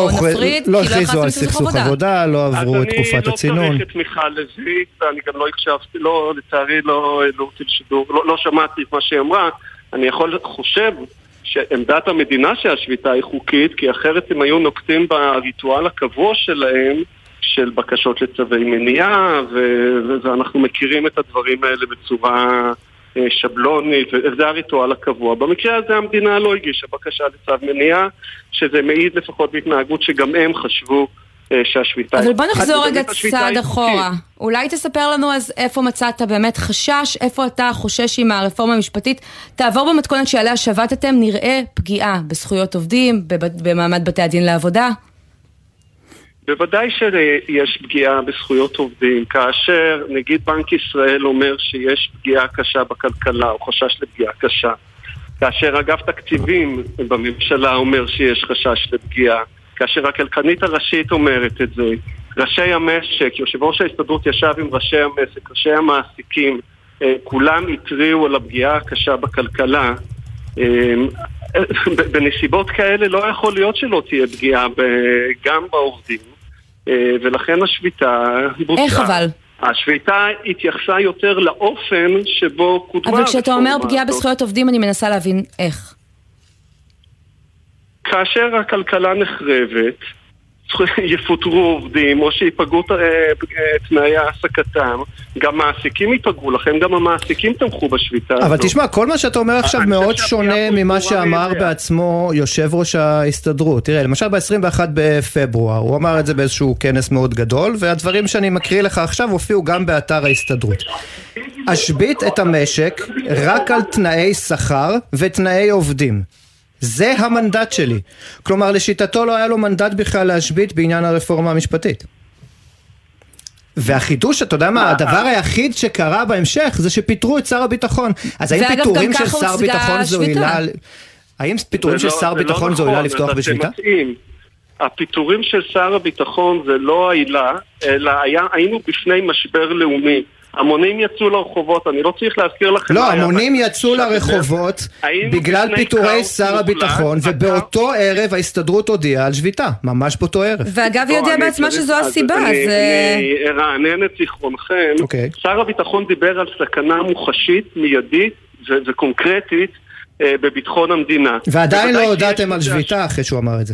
לא כי הכריזו על סכסוך עבודה, לא עברו את תקופת אז אני הצינון. לא צריך את מיכל לוי, ואני גם לא הקשבתי, לא, לצערי לא העלו אותי לשידור, לא, לא שמעתי את מה שהיא אמרה. אני יכול, חושב שעמדת המדינה שהשביתה היא חוקית, כי אחרת הם היו נוקטים בריטואל הקבוע שלהם, של בקשות לצווי מניעה, ו- ואנחנו מכירים את הדברים האלה בצורה שבלונית, וזה הריטואל הקבוע. במקרה הזה המדינה לא הגישה בקשה לצו מניעה, שזה מעיד לפחות בהתנהגות שגם הם חשבו אה, שהשביתה... אבל בוא נחזור רגע צעד אחורה. אולי תספר לנו אז איפה מצאת באמת חשש, איפה אתה חושש עם הרפורמה המשפטית תעבור במתכונת שעליה שבתתם, נראה פגיעה בזכויות עובדים, במעמד בתי הדין לעבודה. בוודאי שיש פגיעה בזכויות עובדים. כאשר נגיד בנק ישראל אומר שיש פגיעה קשה בכלכלה, או חשש לפגיעה קשה. כאשר אגף תקציבים בממשלה אומר שיש חשש לפגיעה. כאשר הכלכלנית הראשית אומרת את זה. ראשי המשק, יושב ראש ההסתדרות ישב עם ראשי המשק, ראשי המעסיקים, אה, כולם התריעו על הפגיעה הקשה בכלכלה. אה, בנסיבות כאלה לא יכול להיות שלא תהיה פגיעה גם בעובדים, ולכן השביתה בוצעה. איך אבל? השביתה התייחסה יותר לאופן שבו קודמה אבל כשאתה אומר פגיעה. בזכויות עובדים, אני מנסה להבין איך. כאשר הכלכלה נחרבת, יפוטרו עובדים או שיפגעו אה, תנאי העסקתם, גם מעסיקים ייפגעו, לכן גם המעסיקים תמכו בשביתה אבל הזאת. תשמע, כל מה שאתה אומר עכשיו מאוד שונה ממה שאמר. בעצמו יושב ראש ההסתדרות. תראה, למשל ב-21 בפברואר, הוא אמר את זה באיזשהו כנס מאוד גדול, והדברים שאני מקריא לך עכשיו הופיעו גם באתר ההסתדרות. אשבית את המשק רק על תנאי שכר ותנאי עובדים. זה המנדט שלי. כלומר, לשיטתו לא היה לו מנדט בכלל להשבית בעניין הרפורמה המשפטית. והחידוש, אתה יודע אה, מה, הדבר היחיד שקרה בהמשך זה שפיטרו את שר הביטחון. אז האם פיטורים של שר ביטחון זו. עילה... האם פיטורים של לא- שר לא ביטחון זו נכון, עילה לפתוח בשביתה? הפיטורים של שר הביטחון זה לא העילה, אלא היה, היינו בפני משבר לאומי. המונים יצאו לרחובות, אני לא צריך להזכיר לכם... לא, המונים יצאו לרחובות בגלל פיטורי שר הביטחון, ובאותו ערב ההסתדרות הודיעה על שביתה. ממש באותו ערב. ואגב, היא לא, הודיעה אני בעצמה שזו אז הסיבה, אז... אני ארענן את זיכרונכם. אוקיי. שר הביטחון דיבר על סכנה מוחשית, מיידית וקונקרטית אה, בביטחון המדינה. ועדיין לא הודעתם על שביתה אחרי שהוא אמר את זה.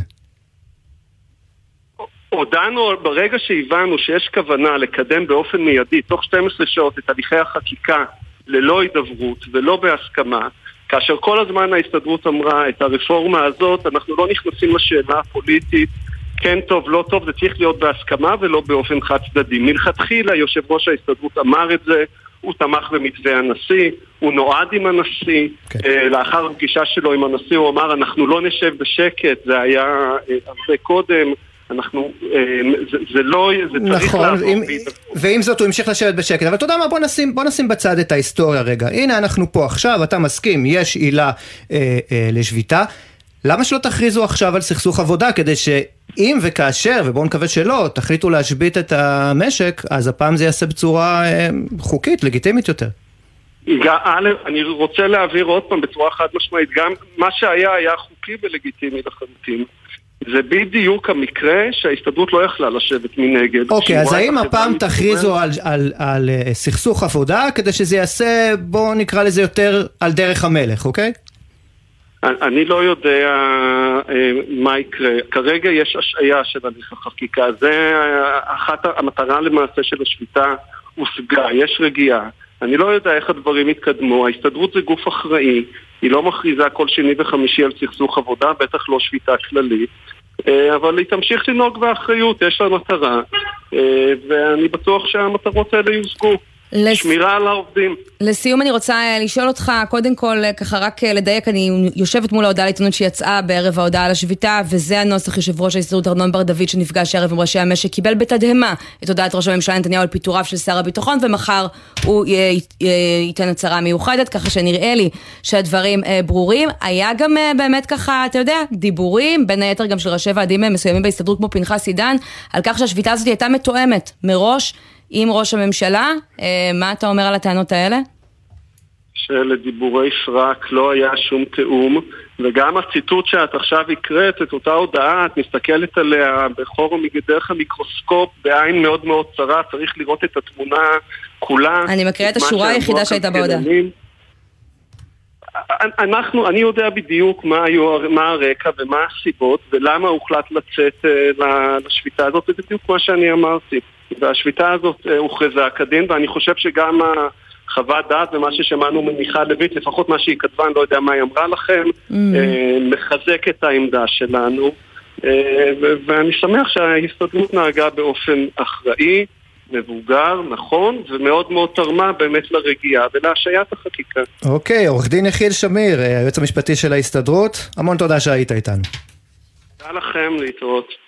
הודענו ברגע שהבנו שיש כוונה לקדם באופן מיידי, תוך 12 שעות, את הליכי החקיקה ללא הידברות ולא בהסכמה, כאשר כל הזמן ההסתדרות אמרה את הרפורמה הזאת, אנחנו לא נכנסים לשאלה הפוליטית כן טוב, לא טוב, זה צריך להיות בהסכמה ולא באופן חד צדדי. מלכתחילה יושב ראש ההסתדרות אמר את זה, הוא תמך במתווה הנשיא, הוא נועד עם הנשיא, כן. אה, לאחר הפגישה שלו עם הנשיא הוא אמר אנחנו לא נשב בשקט, זה היה אה, הרבה קודם, אנחנו, אה, זה, זה לא, זה צריך נכון, לעבור. עם, ועם זאת הוא המשיך לשבת בשקט, אבל אתה יודע מה, בוא נשים, בוא נשים בצד את ההיסטוריה רגע. הנה אנחנו פה עכשיו, אתה מסכים, יש עילה אה, אה, לשביתה. למה שלא תכריזו עכשיו על סכסוך עבודה כדי שאם וכאשר, ובואו נקווה שלא, תחליטו להשבית את המשק, אז הפעם זה ייעשה בצורה אה, חוקית, לגיטימית יותר. א', אני רוצה להבהיר עוד פעם בצורה חד משמעית, גם מה שהיה היה חוקי ולגיטימי לחלוטין. זה בדיוק המקרה שההסתדרות לא יכלה לשבת מנגד. אוקיי, אז האם הפעם תכריזו על, על, על, על סכסוך עבודה כדי שזה ייעשה, בואו נקרא לזה יותר על דרך המלך, אוקיי? אני לא יודע אה, מה יקרה. כרגע יש השעיה של הליך החקיקה. זה אה, אחת המטרה למעשה של השביתה הושגה, יש רגיעה. אני לא יודע איך הדברים יתקדמו. ההסתדרות זה גוף אחראי, היא לא מכריזה כל שני וחמישי על סכסוך עבודה, בטח לא שביתה כללית. אה, אבל היא תמשיך לנהוג באחריות, יש לה מטרה, ואני בטוח שהמטרות האלה יושגו. לס... שמירה על העובדים. לסיום אני רוצה אה, לשאול אותך, קודם כל, אה, ככה רק אה, לדייק, אני יושבת מול ההודעה לעיתונות שיצאה בערב ההודעה על השביתה, וזה הנוסח יושב ראש ההסתדרות ארנון בר דוד שנפגש הערב עם ראשי המשק, קיבל בתדהמה את הודעת ראש הממשלה נתניהו על פיטוריו של שר הביטחון, ומחר הוא ייתן הצהרה מיוחדת, ככה שנראה לי שהדברים ברורים. היה גם באמת ככה, אתה יודע, דיבורים, בין היתר גם של ראשי ועדים מסוימים בהסתדרות כמו פנחס עידן, על כך שהשביתה הזאת הייתה מתואמת מראש. עם ראש הממשלה. אה, מה אתה אומר על הטענות האלה? שלדיבורי סרק לא היה שום תיאום, וגם הציטוט שאת עכשיו הקראת, את אותה הודעה, את מסתכלת עליה בחור דרך המיקרוסקופ בעין מאוד מאוד צרה, צריך לראות את התמונה כולה. אני מקריאה את השורה היחידה שהייתה בהודעה. אנחנו, אני יודע בדיוק מה, היו, מה הרקע ומה הסיבות ולמה הוחלט לצאת אה, לשביתה הזאת, זה בדיוק מה שאני אמרתי. והשביתה הזאת אה, הוכרזה כדין, ואני חושב שגם החוות דעת ומה ששמענו ממיכל לויט, לפחות מה שהיא כתבה, אני לא יודע מה היא אמרה לכם, mm. אה, מחזק את העמדה שלנו. אה, ואני שמח שההסתדרות נהגה באופן אחראי, מבוגר, נכון, ומאוד מאוד תרמה באמת לרגיעה ולהשעיית החקיקה. אוקיי, עורך דין יחיאל שמיר, היועץ המשפטי של ההסתדרות, המון תודה שהיית איתנו. תודה לכם, להתראות.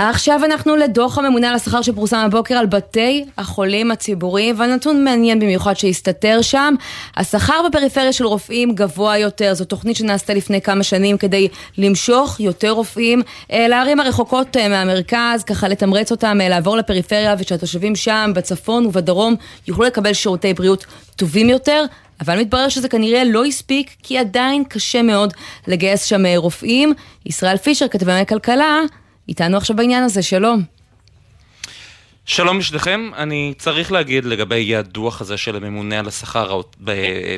עכשיו אנחנו לדוח הממונה על השכר שפורסם הבוקר על בתי החולים הציבוריים, והנתון מעניין במיוחד שהסתתר שם. השכר בפריפריה של רופאים גבוה יותר, זו תוכנית שנעשתה לפני כמה שנים כדי למשוך יותר רופאים אה, לערים הרחוקות אה, מהמרכז, ככה לתמרץ אותם אה, לעבור לפריפריה ושהתושבים שם, בצפון ובדרום, יוכלו לקבל שירותי בריאות טובים יותר. אבל מתברר שזה כנראה לא הספיק, כי עדיין קשה מאוד לגייס שם רופאים. ישראל פישר, כתבי כלכלה, איתנו עכשיו בעניין הזה, שלום. שלום לשניכם, אני צריך להגיד לגבי הדוח הזה של הממונה על השכר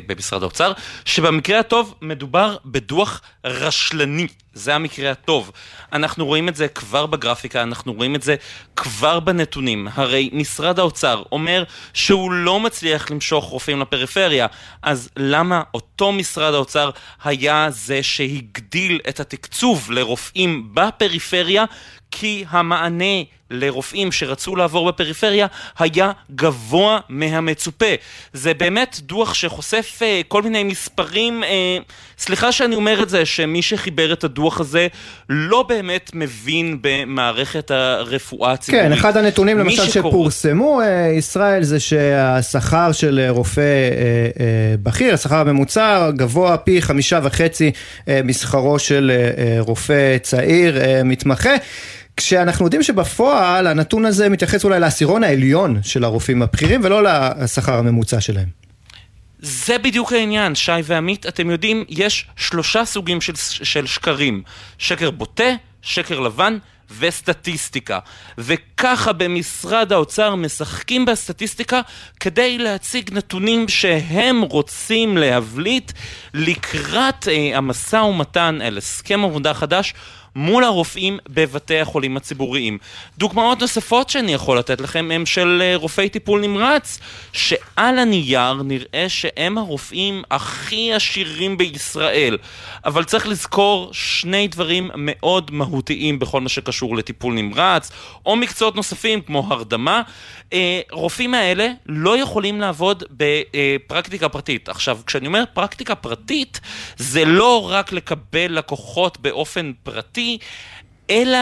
במשרד האוצר, שבמקרה הטוב מדובר בדוח רשלני, זה המקרה הטוב. אנחנו רואים את זה כבר בגרפיקה, אנחנו רואים את זה כבר בנתונים. הרי משרד האוצר אומר שהוא לא מצליח למשוך רופאים לפריפריה, אז למה אותו משרד האוצר היה זה שהגדיל את התקצוב לרופאים בפריפריה? כי המענה לרופאים שרצו לעבור בפריפריה היה גבוה מהמצופה. זה באמת דוח שחושף uh, כל מיני מספרים, uh, סליחה שאני אומר את זה, שמי שחיבר את הדוח הזה לא באמת מבין במערכת הרפואה הציבורית. כן, אחד הנתונים למשל שקור... שפורסמו, uh, ישראל, זה שהשכר של רופא uh, uh, בכיר, השכר הממוצע, גבוה פי חמישה וחצי uh, משכרו של uh, רופא צעיר, uh, מתמחה. כשאנחנו יודעים שבפועל הנתון הזה מתייחס אולי לעשירון העליון של הרופאים הבכירים ולא לשכר הממוצע שלהם. זה בדיוק העניין, שי ועמית, אתם יודעים, יש שלושה סוגים של, של שקרים. שקר בוטה, שקר לבן וסטטיסטיקה. וככה במשרד האוצר משחקים בסטטיסטיקה כדי להציג נתונים שהם רוצים להבליט לקראת אה, המשא ומתן אל הסכם עבודה חדש מול הרופאים בבתי החולים הציבוריים. דוגמאות נוספות שאני יכול לתת לכם הם של אה, רופאי טיפול נמרץ, שעל הנייר נראה שהם הרופאים הכי עשירים בישראל. אבל צריך לזכור שני דברים מאוד מהותיים בכל מה שקשור לטיפול נמרץ, או מקצועות נוספים כמו הרדמה. אה, רופאים האלה לא יכולים לעבוד בפרקטיקה פרטית. עכשיו, כשאני אומר פרקטיקה פרטית, זה לא רק לקבל לקוחות באופן פרטי, אלא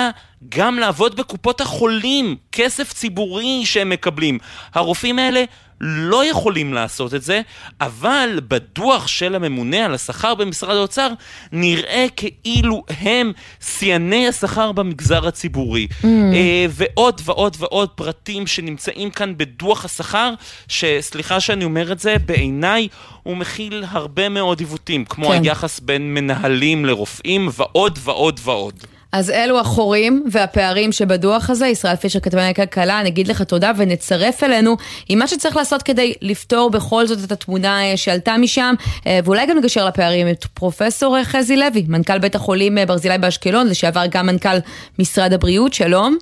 גם לעבוד בקופות החולים, כסף ציבורי שהם מקבלים. הרופאים האלה לא יכולים לעשות את זה, אבל בדוח של הממונה על השכר במשרד האוצר נראה כאילו הם שיאני השכר במגזר הציבורי. Mm. אה, ועוד ועוד ועוד פרטים שנמצאים כאן בדוח השכר, שסליחה שאני אומר את זה, בעיניי הוא מכיל הרבה מאוד עיוותים, כמו כן. היחס בין מנהלים לרופאים ועוד ועוד ועוד. אז אלו החורים והפערים שבדוח הזה, ישראל פישר כתבי כלכלה, נגיד לך תודה ונצרף אלינו עם מה שצריך לעשות כדי לפתור בכל זאת את התמונה אה, שעלתה משם, אה, ואולי גם לגשר לפערים את פרופסור אה, חזי לוי, מנכ"ל בית החולים ברזילי באשקלון, לשעבר גם מנכ"ל משרד הבריאות, שלום.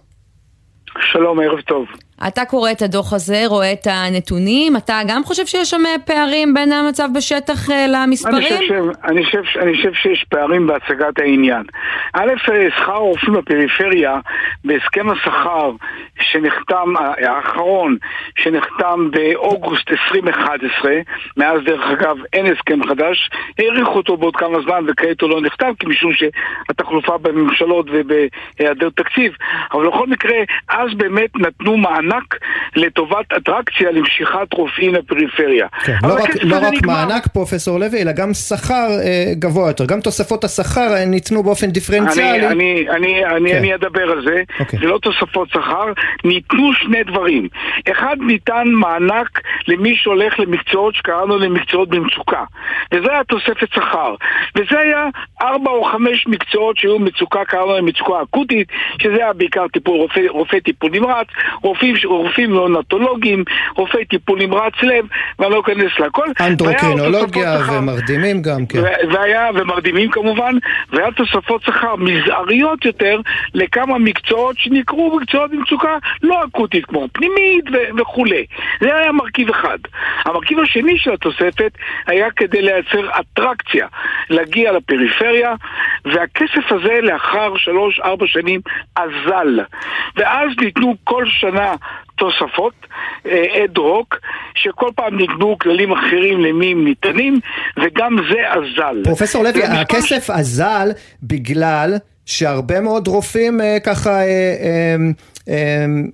שלום, ערב טוב. אתה קורא את הדוח הזה, רואה את הנתונים, אתה גם חושב שיש שם אה, פערים בין המצב בשטח אה, למספרים? אני חושב, ש- אני, חושב, אני חושב שיש פערים בהצגת העניין. א', אה, שכר הרופאים בפריפריה, בהסכם השכר שנחתם, האחרון, שנחתם באוגוסט 2011, מאז דרך אגב אין הסכם חדש, האריכו אותו בעוד כמה זמן וכעת הוא לא נחתם, כי משום שהתחלופה בממשלות ובהיעדר תקציב, אבל בכל מקרה, אז באמת נתנו מענק לטובת אטרקציה למשיכת רופאים לפריפריה. כן, לא רק, לא רק נגמר. מענק פרופסור לוי, אלא גם שכר אה, גבוה יותר, גם תוספות השכר אה, ניתנו באופן דיפרנציאלי. אני, אני, אני, אני, כן. אני אדבר על זה, אוקיי. זה לא תוספות שכר, ניתנו שני דברים. אחד, ניתן מענק למי שהולך למקצועות שקראנו למקצועות במצוקה, וזה היה תוספת שכר. וזה היה ארבע או חמש מקצועות שהיו מצוקה, קראנו להם מצוקה אקוטית, שזה היה בעיקר טיפול, רופא, רופא טיפול נמרץ, רופאים, רופאים נאונטולוגים, רופאי טיפול נמרץ לב, ואני לא אכנס להכל. אנדרוקרינולוגיה. ומרדימים גם, כן. והיה, ומרדימים כמובן, והיה תוספות שכר מזעריות יותר לכמה מקצועות שנקראו מקצועות במצוקה לא אקוטית, כמו פנימית ו- וכולי. זה היה מרכיב אחד. המרכיב השני של התוספת היה כדי לייצר אטרקציה, להגיע לפריפריה, והכסף הזה לאחר שלוש-ארבע שנים אזל. ואז ניתנו כל שנה תוספות אד הוק, שכל פעם נקבעו כללים אחרים למי הם ניתנים, וגם זה אזל. פרופסור לוי, הכסף אזל בגלל שהרבה מאוד רופאים אה, ככה אה, אה, אה,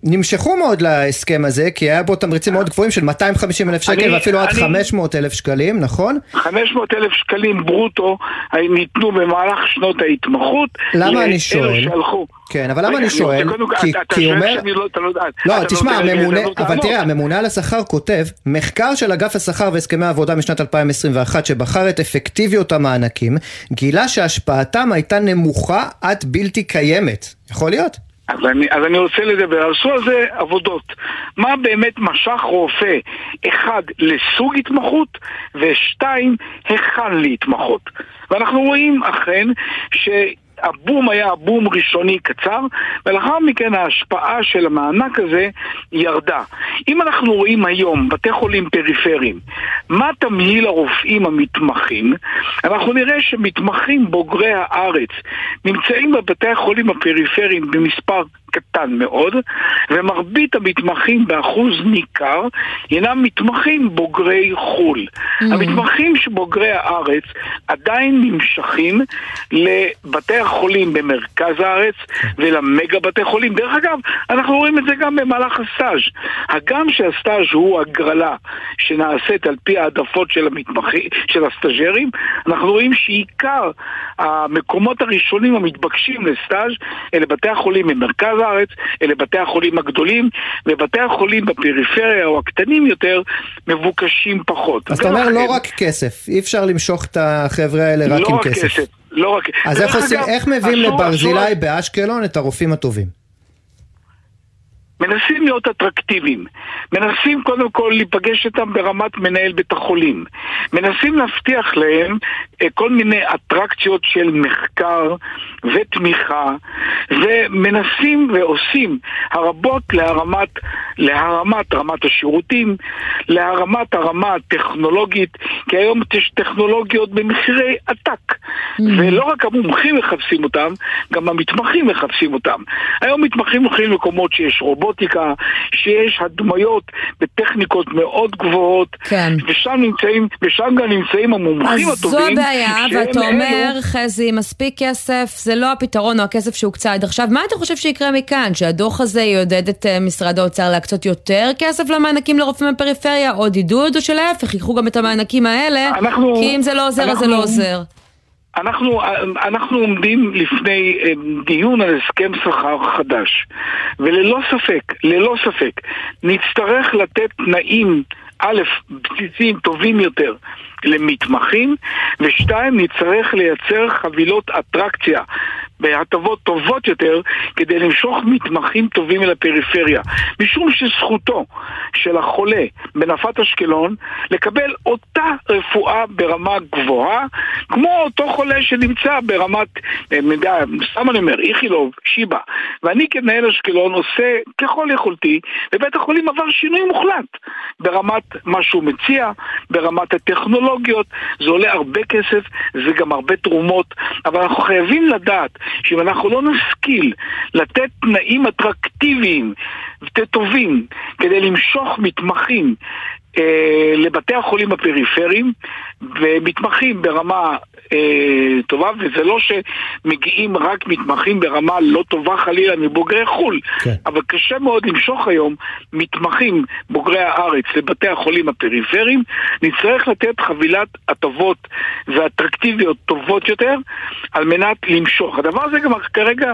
נמשכו מאוד להסכם הזה, כי היה בו תמריצים מאוד גבוהים של 250 אלף שקל אני- ואפילו עד אני- 500 אלף שקלים, נכון? 500 אלף שקלים ברוטו ניתנו במהלך שנות ההתמחות. למה אני שואל? כן, אבל למה אני שואל? כי- אתה- אתה כי הוא אומר- לא- לא לא, אתה תשמע, הממונה, אבל. תראה, הממונה על השכר כותב, מחקר של אגף השכר והסכמי העבודה משנת 2021 שבחר את אפקטיביות המענקים, גילה שהשפעתם הייתה נמוכה עד בלתי קיימת. יכול להיות? אז אני, אז אני רוצה לדבר, עשו על זה עבודות. מה באמת משך רופא, אחד, לסוג התמחות, ושתיים, היכן להתמחות. ואנחנו רואים אכן ש... הבום היה בום ראשוני קצר, ולאחר מכן ההשפעה של המענק הזה ירדה. אם אנחנו רואים היום בתי חולים פריפריים, מה תמהיל הרופאים המתמחים, אנחנו נראה שמתמחים בוגרי הארץ נמצאים בבתי החולים הפריפריים במספר קטן מאוד, ומרבית המתמחים באחוז ניכר הינם מתמחים בוגרי חו"ל. Mm. המתמחים שבוגרי הארץ עדיין נמשכים לבתי החולים במרכז הארץ ולמגה בתי חולים. דרך אגב, אנחנו רואים את זה גם במהלך הסטאז'. הגם שהסטאז' הוא הגרלה שנעשית על פי העדפות של המתמחים, של הסטאז'רים, אנחנו רואים שעיקר המקומות הראשונים המתבקשים לסטאז' אלה בתי החולים במרכז הארץ, אלה בתי החולים הגדולים, ובתי החולים בפריפריה או הקטנים יותר מבוקשים פחות. אז אתה אומר לא רק כסף, אי אפשר למשוך את החבר'ה האלה רק לא עם רק כסף. כסף. לא רק... אז איך עושים- אגב, איך מביאים לברזילי באשקלון את הרופאים הטובים? מנסים להיות אטרקטיביים, מנסים קודם כל להיפגש איתם ברמת מנהל בית החולים, מנסים להבטיח להם כל מיני אטרקציות של מחקר ותמיכה, ומנסים ועושים הרבות להרמת, להרמת רמת השירותים, להרמת הרמה הטכנולוגית, כי היום יש טכנולוגיות במחירי עתק, ולא רק המומחים מחפשים אותם, גם המתמחים מחפשים אותם. היום מתמחים הולכים למקומות שיש רובוטיקה, שיש הדמיות בטכניקות מאוד גבוהות, כן. ושם נמצאים, ושם גם נמצאים המומחים הטובים. שהם ואתה אומר, חזי, מספיק כסף, זה לא הפתרון או הכסף שהוקצה עד עכשיו. מה אתה חושב שיקרה מכאן? שהדוח הזה יעודד את אה, משרד האוצר להקצות יותר כסף למענקים לרופאים בפריפריה, עוד עידוד, או שלהפך, ייקחו גם את המענקים האלה, אנחנו- כי אם זה לא עוזר, אז זה אנחנו- לא עוזר. אנחנו, אנחנו עומדים לפני אה, דיון על הסכם שכר חדש, וללא ספק, ללא ספק, נצטרך לתת תנאים, א', בסיסיים טובים יותר למתמחים, ושתיים, נצטרך לייצר חבילות אטרקציה בהטבות טובות יותר כדי למשוך מתמחים טובים אל הפריפריה. משום שזכותו של החולה בנפת אשקלון לקבל אותה רפואה ברמה גבוהה כמו אותו חולה שנמצא ברמת, אה, סתם אני אומר, איכילוב, שיבא. ואני כמנהל אשקלון עושה ככל יכולתי, ובית החולים עבר שינוי מוחלט ברמת מה שהוא מציע, ברמת הטכנולוגיות, זה עולה הרבה כסף, זה גם הרבה תרומות, אבל אנחנו חייבים לדעת שאם אנחנו לא נשכיל לתת תנאים אטרקטיביים וטובים כדי למשוך מתמחים אה, לבתי החולים הפריפריים ומתמחים ברמה אה, טובה, וזה לא שמגיעים רק מתמחים ברמה לא טובה חלילה מבוגרי חו"ל, כן. אבל קשה מאוד למשוך היום מתמחים בוגרי הארץ לבתי החולים הפריפריים, נצטרך לתת חבילת הטבות ואטרקטיביות טובות יותר על מנת למשוך. הדבר הזה גם כרגע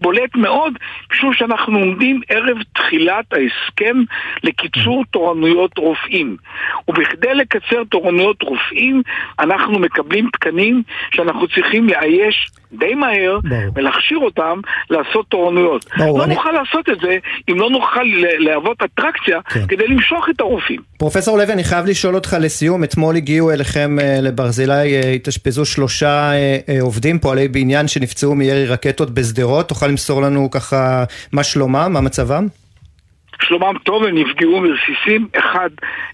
בולט מאוד, משום שאנחנו עומדים ערב תחילת ההסכם לקיצור תורנויות רופאים. ובכדי לקצר תורנויות רופאים, אנחנו מקבלים תקנים שאנחנו צריכים לאייש די מהר ולהכשיר אותם לעשות תורנויות. ברור, לא אני- נוכל לעשות את זה אם לא נוכל להוות אטרקציה כן. כדי למשוך את הרופאים. פרופסור לוי, אני חייב לשאול אותך לסיום, אתמול הגיעו אליכם אה, לברזילי, אה, התאשפזו שלושה אה, עובדים, פועלי בניין שנפצעו מירי רקטות בשדרות, תוכל למסור לנו ככה מה שלומם, מה מצבם? שלומם טוב, הם נפגעו מרסיסים, אחד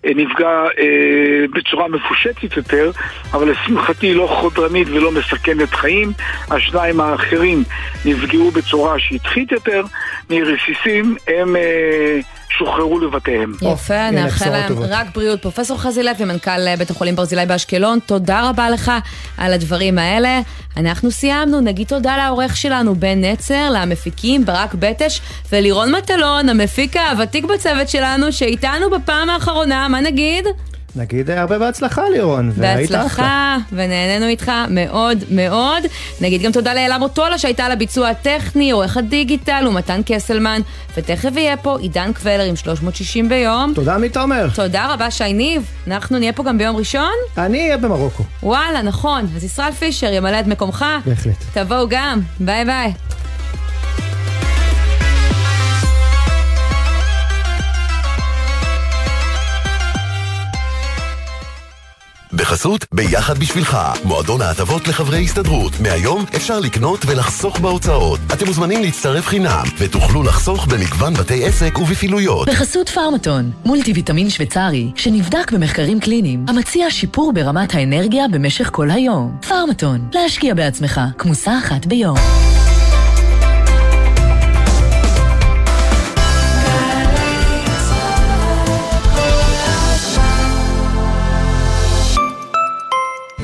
אה, נפגע אה, בצורה מפושטת יותר, אבל לשמחתי לא חודרנית ולא מסכנת חיים, השניים האחרים נפגעו בצורה שטחית יותר, מרסיסים הם אה, שוחררו לבתיהם. יפה, נאחל להם. רק בריאות. פרופסור חזי לוי, מנכ"ל אה, בית החולים ברזילי באשקלון, תודה רבה לך על הדברים האלה. אנחנו סיימנו, נגיד תודה לעורך שלנו, בן נצר, למפיקים ברק בטש ולירון מטלון, המפיק הוותיק בצוות שלנו, שאיתנו בפעם האחרונה, מה נגיד? נגיד אה, הרבה בהצלחה לירון, והיית אחלה. בהצלחה, ונהנינו איתך מאוד מאוד. נגיד גם תודה לאלה מוטולה שהייתה על הביצוע הטכני, עורך הדיגיטל ומתן קסלמן, ותכף יהיה פה עידן קבלר עם 360 ביום. תודה עמית תומר. תודה רבה שי ניב, אנחנו נהיה פה גם ביום ראשון? אני אהיה במרוקו. וואלה, נכון, אז ישראל פישר ימלא את מקומך. בהחלט. תבואו גם, ביי ביי. בחסות ביחד בשבילך, מועדון ההטבות לחברי הסתדרות. מהיום אפשר לקנות ולחסוך בהוצאות. אתם מוזמנים להצטרף חינם, ותוכלו לחסוך במגוון בתי עסק ובפעילויות. בחסות פארמטון, מולטי ויטמין שוויצרי, שנבדק במחקרים קליניים, המציע שיפור ברמת האנרגיה במשך כל היום. פארמטון, להשקיע בעצמך, כמוסה אחת ביום.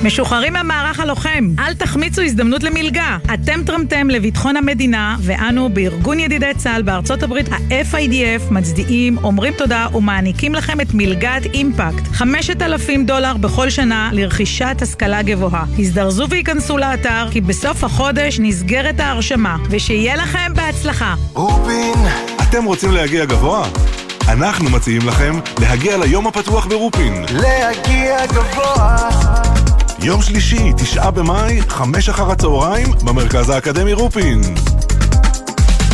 משוחררים מהמערך הלוחם, אל תחמיצו הזדמנות למלגה. אתם תרמתם לביטחון המדינה, ואנו בארגון ידידי צה"ל בארצות הברית, ה-FIDF, מצדיעים, אומרים תודה ומעניקים לכם את מלגת אימפקט. 5,000 דולר בכל שנה לרכישת השכלה גבוהה. הזדרזו וייכנסו לאתר, כי בסוף החודש נסגרת ההרשמה, ושיהיה לכם בהצלחה. רופין, אתם רוצים להגיע גבוה? אנחנו מציעים לכם להגיע ליום הפתוח ברופין. להגיע גבוה יום שלישי, תשעה במאי, חמש אחר הצהריים, במרכז האקדמי רופין.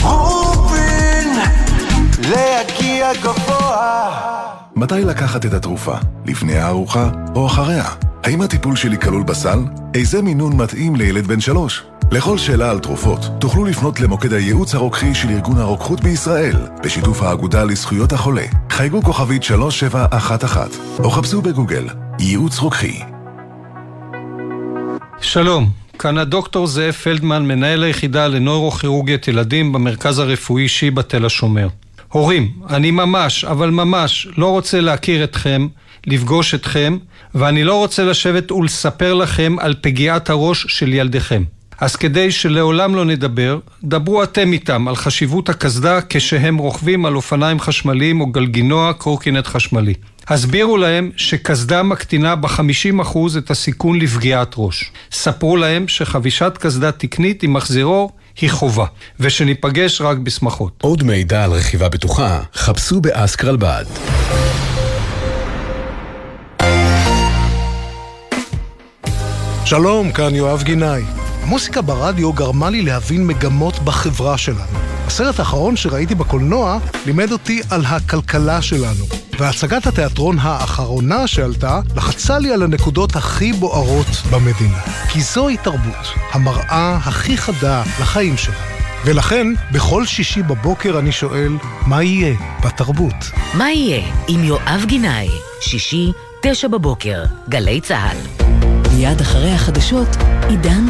רופין להגיע גבוה מתי לקחת את התרופה? לפני הארוחה או אחריה? האם הטיפול שלי כלול בסל? איזה מינון מתאים לילד בן שלוש? לכל שאלה על תרופות, תוכלו לפנות למוקד הייעוץ הרוקחי של ארגון הרוקחות בישראל, בשיתוף האגודה לזכויות החולה. חייגו כוכבית 3711, או חפשו בגוגל, ייעוץ רוקחי. שלום, כאן הדוקטור זאב פלדמן, מנהל היחידה לנוירוכירורגיית ילדים במרכז הרפואי שיבא תל השומר. הורים, אני ממש, אבל ממש, לא רוצה להכיר אתכם, לפגוש אתכם, ואני לא רוצה לשבת ולספר לכם על פגיעת הראש של ילדיכם. אז כדי שלעולם לא נדבר, דברו אתם איתם על חשיבות הקסדה כשהם רוכבים על אופניים חשמליים או גלגינוע קורקינט חשמלי. הסבירו להם שקסדה מקטינה ב-50% את הסיכון לפגיעת ראש. ספרו להם שחבישת קסדה תקנית עם מחזירו היא חובה, ושניפגש רק בשמחות. עוד מידע על רכיבה בטוחה, חפשו באסקרלבד. שלום, כאן יואב גינאי. המוסיקה ברדיו גרמה לי להבין מגמות בחברה שלנו. הסרט האחרון שראיתי בקולנוע לימד אותי על הכלכלה שלנו. והצגת התיאטרון האחרונה שעלתה לחצה לי על הנקודות הכי בוערות במדינה. כי זוהי תרבות, המראה הכי חדה לחיים שלנו. ולכן, בכל שישי בבוקר אני שואל, מה יהיה בתרבות? מה יהיה עם יואב גינאי? שישי, תשע בבוקר, גלי צה"ל. מיד אחרי החדשות, עידן